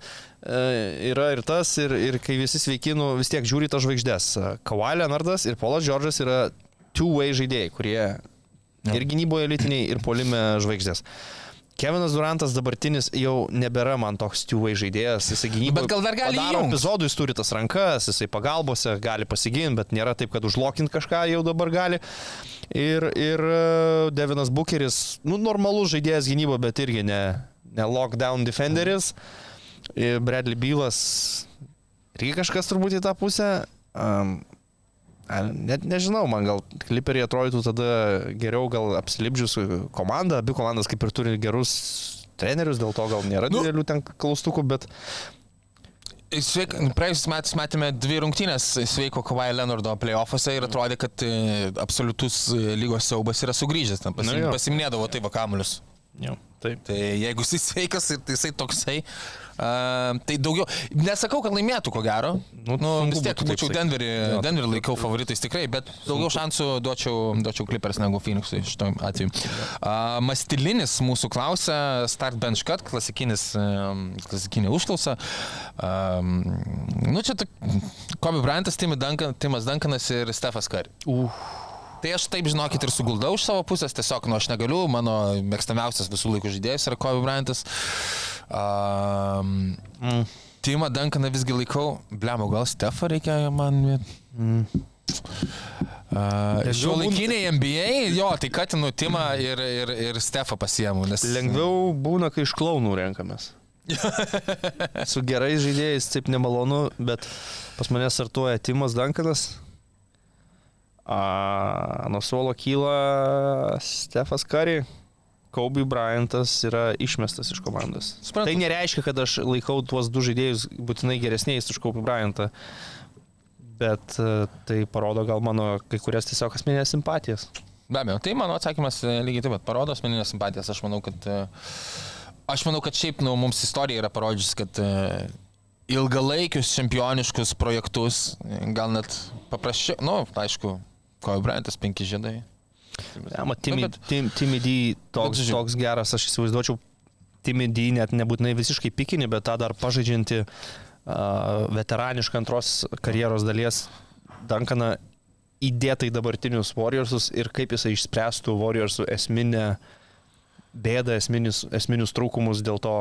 Uh, yra ir tas, ir, ir kai visi sveiki, nu, vis tiek žiūri tas žvaigždės. Kawhi Leonardas ir Polas Džordžas yra two-way žaidėjai, kurie ir gynyboje elitiniai, ir polime žvaigždės. Kevinas Durantas dabartinis jau nebėra man toks two-way žaidėjas, jisai gynyboje. Bet gal dar gali padaro įjungt. epizodų, jis turi tas rankas, jisai pagalbose gali pasiginti, bet nėra taip, kad užlokint kažką jau dabar gali. Ir, ir e, Devinas Bucheris, nu, normalus žaidėjas gynybo, bet irgi ne, ne lockdown defenderis. Ir Bradley Bylas, irgi kažkas turbūt į tą pusę. Um, Net nežinau, man gal kliperiai atrodytų tada geriau gal apsilipdžius komandą, abi komandas kaip ir turi gerus trenerius, dėl to gal nėra Nu. didelių ten klaustukų, bet Sveik, praėjusiais metais matėme dvi rungtynės sveiko Kawhi Leonardo playoffuose ir atrodė, kad e, absoliutus e, lygos siaubas yra sugrįžęs, ten pasim, Nu pasiminėdavo tai vakamulius. jau, taip. Tai jeigu jisai sveikas ir tai jisai toksai, uh, tai daugiau, nesakau, kad laimėtų ko gero, Nu, nu, vis tiek būčiau. Denverį, Jo. Denverį laikau favoritais tikrai, bet daugiau šansų duočiau, duočiau Clippers negu Phoenixui šitą atveju. Uh, Mastilinis mūsų klausia, start bench cut, klasikinis, um, klasikinė užklausa. Um, nu čia Kobe Bryantas, Timas Duncanas ir Stefas Curry. Uh. Tai aš taip žinokit ir suguldau iš savo pusės, tiesiog, nu aš negaliu, mano mėgstamiausias visų laikų žaidėjas yra Kobe Bryantas. Um, Mm. Timą Dankaną visgi laikau, blemo, gal Stefą reikia man. Mm. Uh, Šio laikiniai NBA, jo, tai katinu Timą ir, ir, ir Stefą pasiemu, nes... Lengviau būna, kai iš klaunų renkamės. Su gerais žaidėjais taip nemalonu, bet pas mane startuoja Timas Dankanas. A, nuo suolo kyla Stefas Kari. Kobe Bryantas yra išmestas iš komandos. Suprantu. Tai nereiškia, kad aš laikau tuos du žaidėjus būtinai geresniais už Kobe Bryantą. Bet e, tai parodo gal mano kai kurias tiesiog asmeninės simpatijas. Be abejo, tai mano atsakymas e, lygiai taip pat parodo asmeninės simpatijas. Aš manau, kad, e, aš manau, kad šiaip nu, mums istorija yra parodžiusi, kad ilgalaikius čempioniškus projektus, gal net paprasčiau, nu, aišku, Kobe Bryantas penki žiedai. Ja, ma, Timmy, Bet- Tim, Timmy D toks, žodžiu. toks geras, aš įsivaizduočiau Timmy D net nebūtinai visiškai pikinį, bet tą dar pažaidžiantį uh, veteranišką antros karjeros dalies Dankaną įdėta į dabartinius Warriorsus ir kaip jisai išspręstų Warriorsų esminę bėdą, esminius, esminius trūkumus dėl to.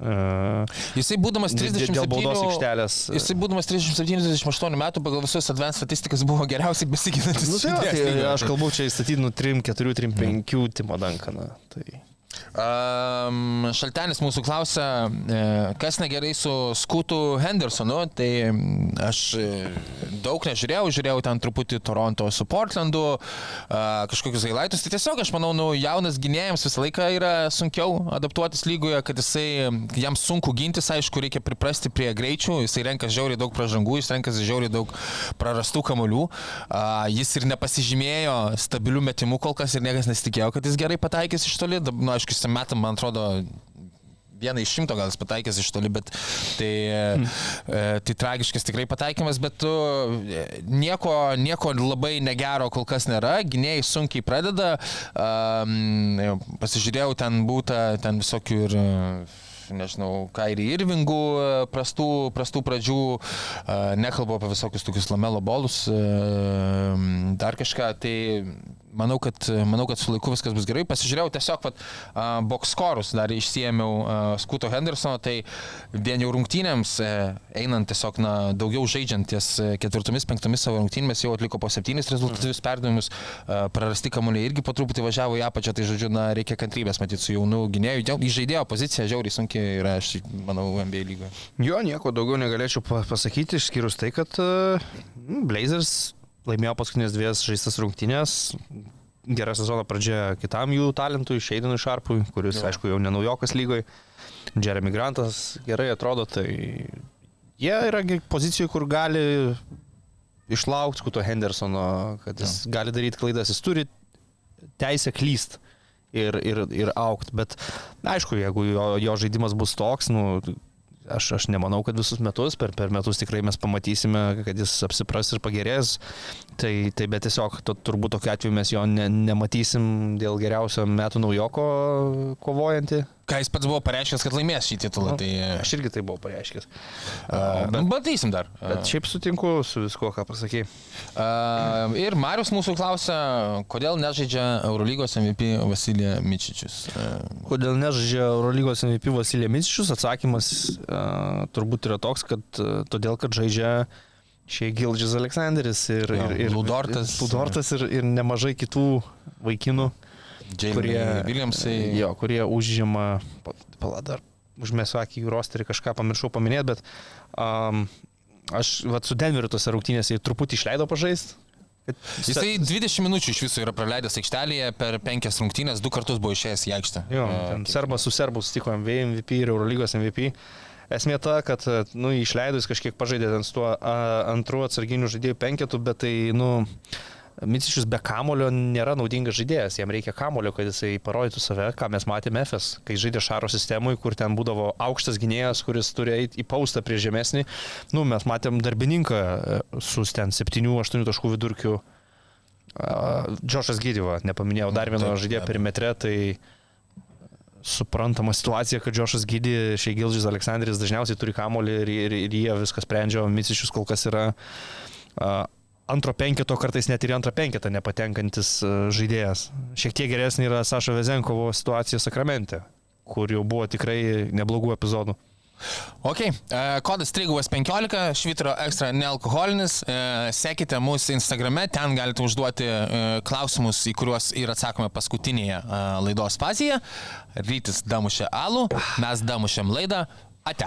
Uh, Jisai būdamas dėl 37, dėl baudos aikštelės. Jisai būdamas 37-38 metų pagal visus advanced statistikas buvo geriausiai besiginantis. Nu, tai, tai aš kalbu čia įstatydinu 3, 4, 3, 5 Timo Dankaną. Tai... Um, šaltenis mūsų klausia, e, kas negerai su Skutu Hendersonu, tai aš e, daug nežiūrėjau, žiūrėjau ten truputį Toronto su Portlandu, a, kažkokius gailaitus, tai tiesiog aš manau, nu, jaunas gynėjams visą laiką yra sunkiau adaptuotis lygoje, kad jisai, jam sunku gintis, aišku, reikia priprasti prie greičių, jisai renka žiauriai daug pražangų, jis renka žiauriai daug prarastų kamolių, a, jis ir nepasižymėjo stabilių metimų kol kas ir niekas nesitikėjo, kad jis gerai pataikys iš toli, nu, aišku, ten metam, man atrodo, vieną iš šimto gal jis pataikęs iš toli, bet tai, e, tai tragiškas tikrai pataikymas, bet tu e, nieko, nieko labai negero kol kas nėra, gynėjai sunkiai pradeda, um, pasižiūrėjau, ten būta, ten visokių ir e, nežinau, Kairį Irvingų prastų, prastų pradžių, nekalbu apie visokius tokius lamelo bolus, dar kažką, tai manau, kad, manau, kad su laiku viskas bus gerai. Pasižiūrėjau tiesiog, kad bokskorus dar išsiemiau uh, Skuto Hendersono, tai vien jau rungtynėms, e, einant tiesiog na, daugiau žaidžiant ties e, ketvirtomis, penktomis savo rungtynėmis, jau atliko po septynis rezultatyvius perdavimus, uh, prarasti kamuoliai irgi po truputį važiavo į apačią, tai žodžiu, na, reikia kantrybės matyti su jaunu gynėju. Jau Į žaidėjo poziciją žiauriai sunkiai yra, aš manau, NBA lygoje. Jo, nieko daugiau negalėčiau pa- pasakyti, išskyrus tai, kad uh, Blazers laimėjo paskutinės dvies žaistas rungtynės. Gerą sezono pradžią kitam jų talentui, Šeidinui Šarpui, kuris, jo. aišku, jau nenaujokas lygoje. Jeremy Grantas gerai atrodo, tai jie yra pozicijų, kur gali išlaukti Kuto Hendersono, kad jis jo. gali daryti klaidas, jis turi teisę klyst ir, ir, ir aukti, bet aišku, jeigu jo, jo žaidimas bus toks, nu, aš, aš nemanau, kad visus metus, per, per metus tikrai mes pamatysime, kad jis apsipras ir pagerės, tai, tai bet tiesiog to, turbūt tokiu atveju mes jo ne, nematysim dėl geriausio metų naujoko kovojantį. Ką jis pats buvo pareiškęs, kad laimės šį titulą. Nu, Tai, Aš irgi tai buvau pareiškęs. uh, bet, matysim dar. Bet šiaip sutinku su viskuo, ką pasakė. Uh, ir Marius mūsų klausia, kodėl nežaidžia Eurolygos MVP Vasilija Mičičius. Uh, Kodėl nežaidžia Eurolygos MVP Vasilija Mitsičius? Atsakymas uh, turbūt yra toks, kad uh, todėl, kad žaidžia šiai Gildžis Aleksandris ir, Jo, ir, ir Ludortas. Ludortas ir, ir nemažai kitų vaikinų, kurie, Williamsai. jo, kurie užžima, pala dar užmėsiu akį į rosterį, kažką pamiršau paminėti, bet um, aš vat, su Denveriu tose rungtynėse truputį išleido pažaisti. Jisai 20 minučių iš viso yra praleidęs aikštelėje per penkias rungtynės, du kartus buvo išėjęs į aikštę. Jo, Uh, ten Serbas su Serbu sutiko MV MVP ir Eurolygos MVP. Esmė ta, kad, nu, išleidus kažkiek pažaidė ten su tuo antru atsarginiu žaidėjų penketu, bet tai, nu, Micičius be kamulio nėra naudingas žaidėjas, jam reikia kamulio, kad jisai parodytų save, ką mes matėme FS, kai žaidė Šaro sistemui, kur ten būdavo aukštas gynėjas, kuris turi eiti į paustą prie žemesnį. Nu, mes matėm darbininką e, su ten 7-8 taškų vidurkiu. Džošas Gydyva, nepaminėjau dar vieno Taip, žaidėjo perimetre, tai suprantama situacija, kad Džošas Gydy, šiai Gilžis Aleksandris dažniausiai turi kamolį ir, ir, ir jie viską sprendžia, o Micičius kol kas yra uh, antro penketo, kartais net ir į antrą penketą nepatenkantis uh, žaidėjas. Šiek tiek geresnė yra Sašo Vezenkovo situacija Sakramente, kur jau buvo tikrai neblogų epizodų. Ok, e, kodas Triguvas 15, švitro ekstra nealkoholinis. E, Sekite mūsų Instagrame, ten galite užduoti e, klausimus, į kuriuos ir atsakome paskutinėje e, laidos fazėje. Rytis damušė alų, mes damušėm laidą. Ate.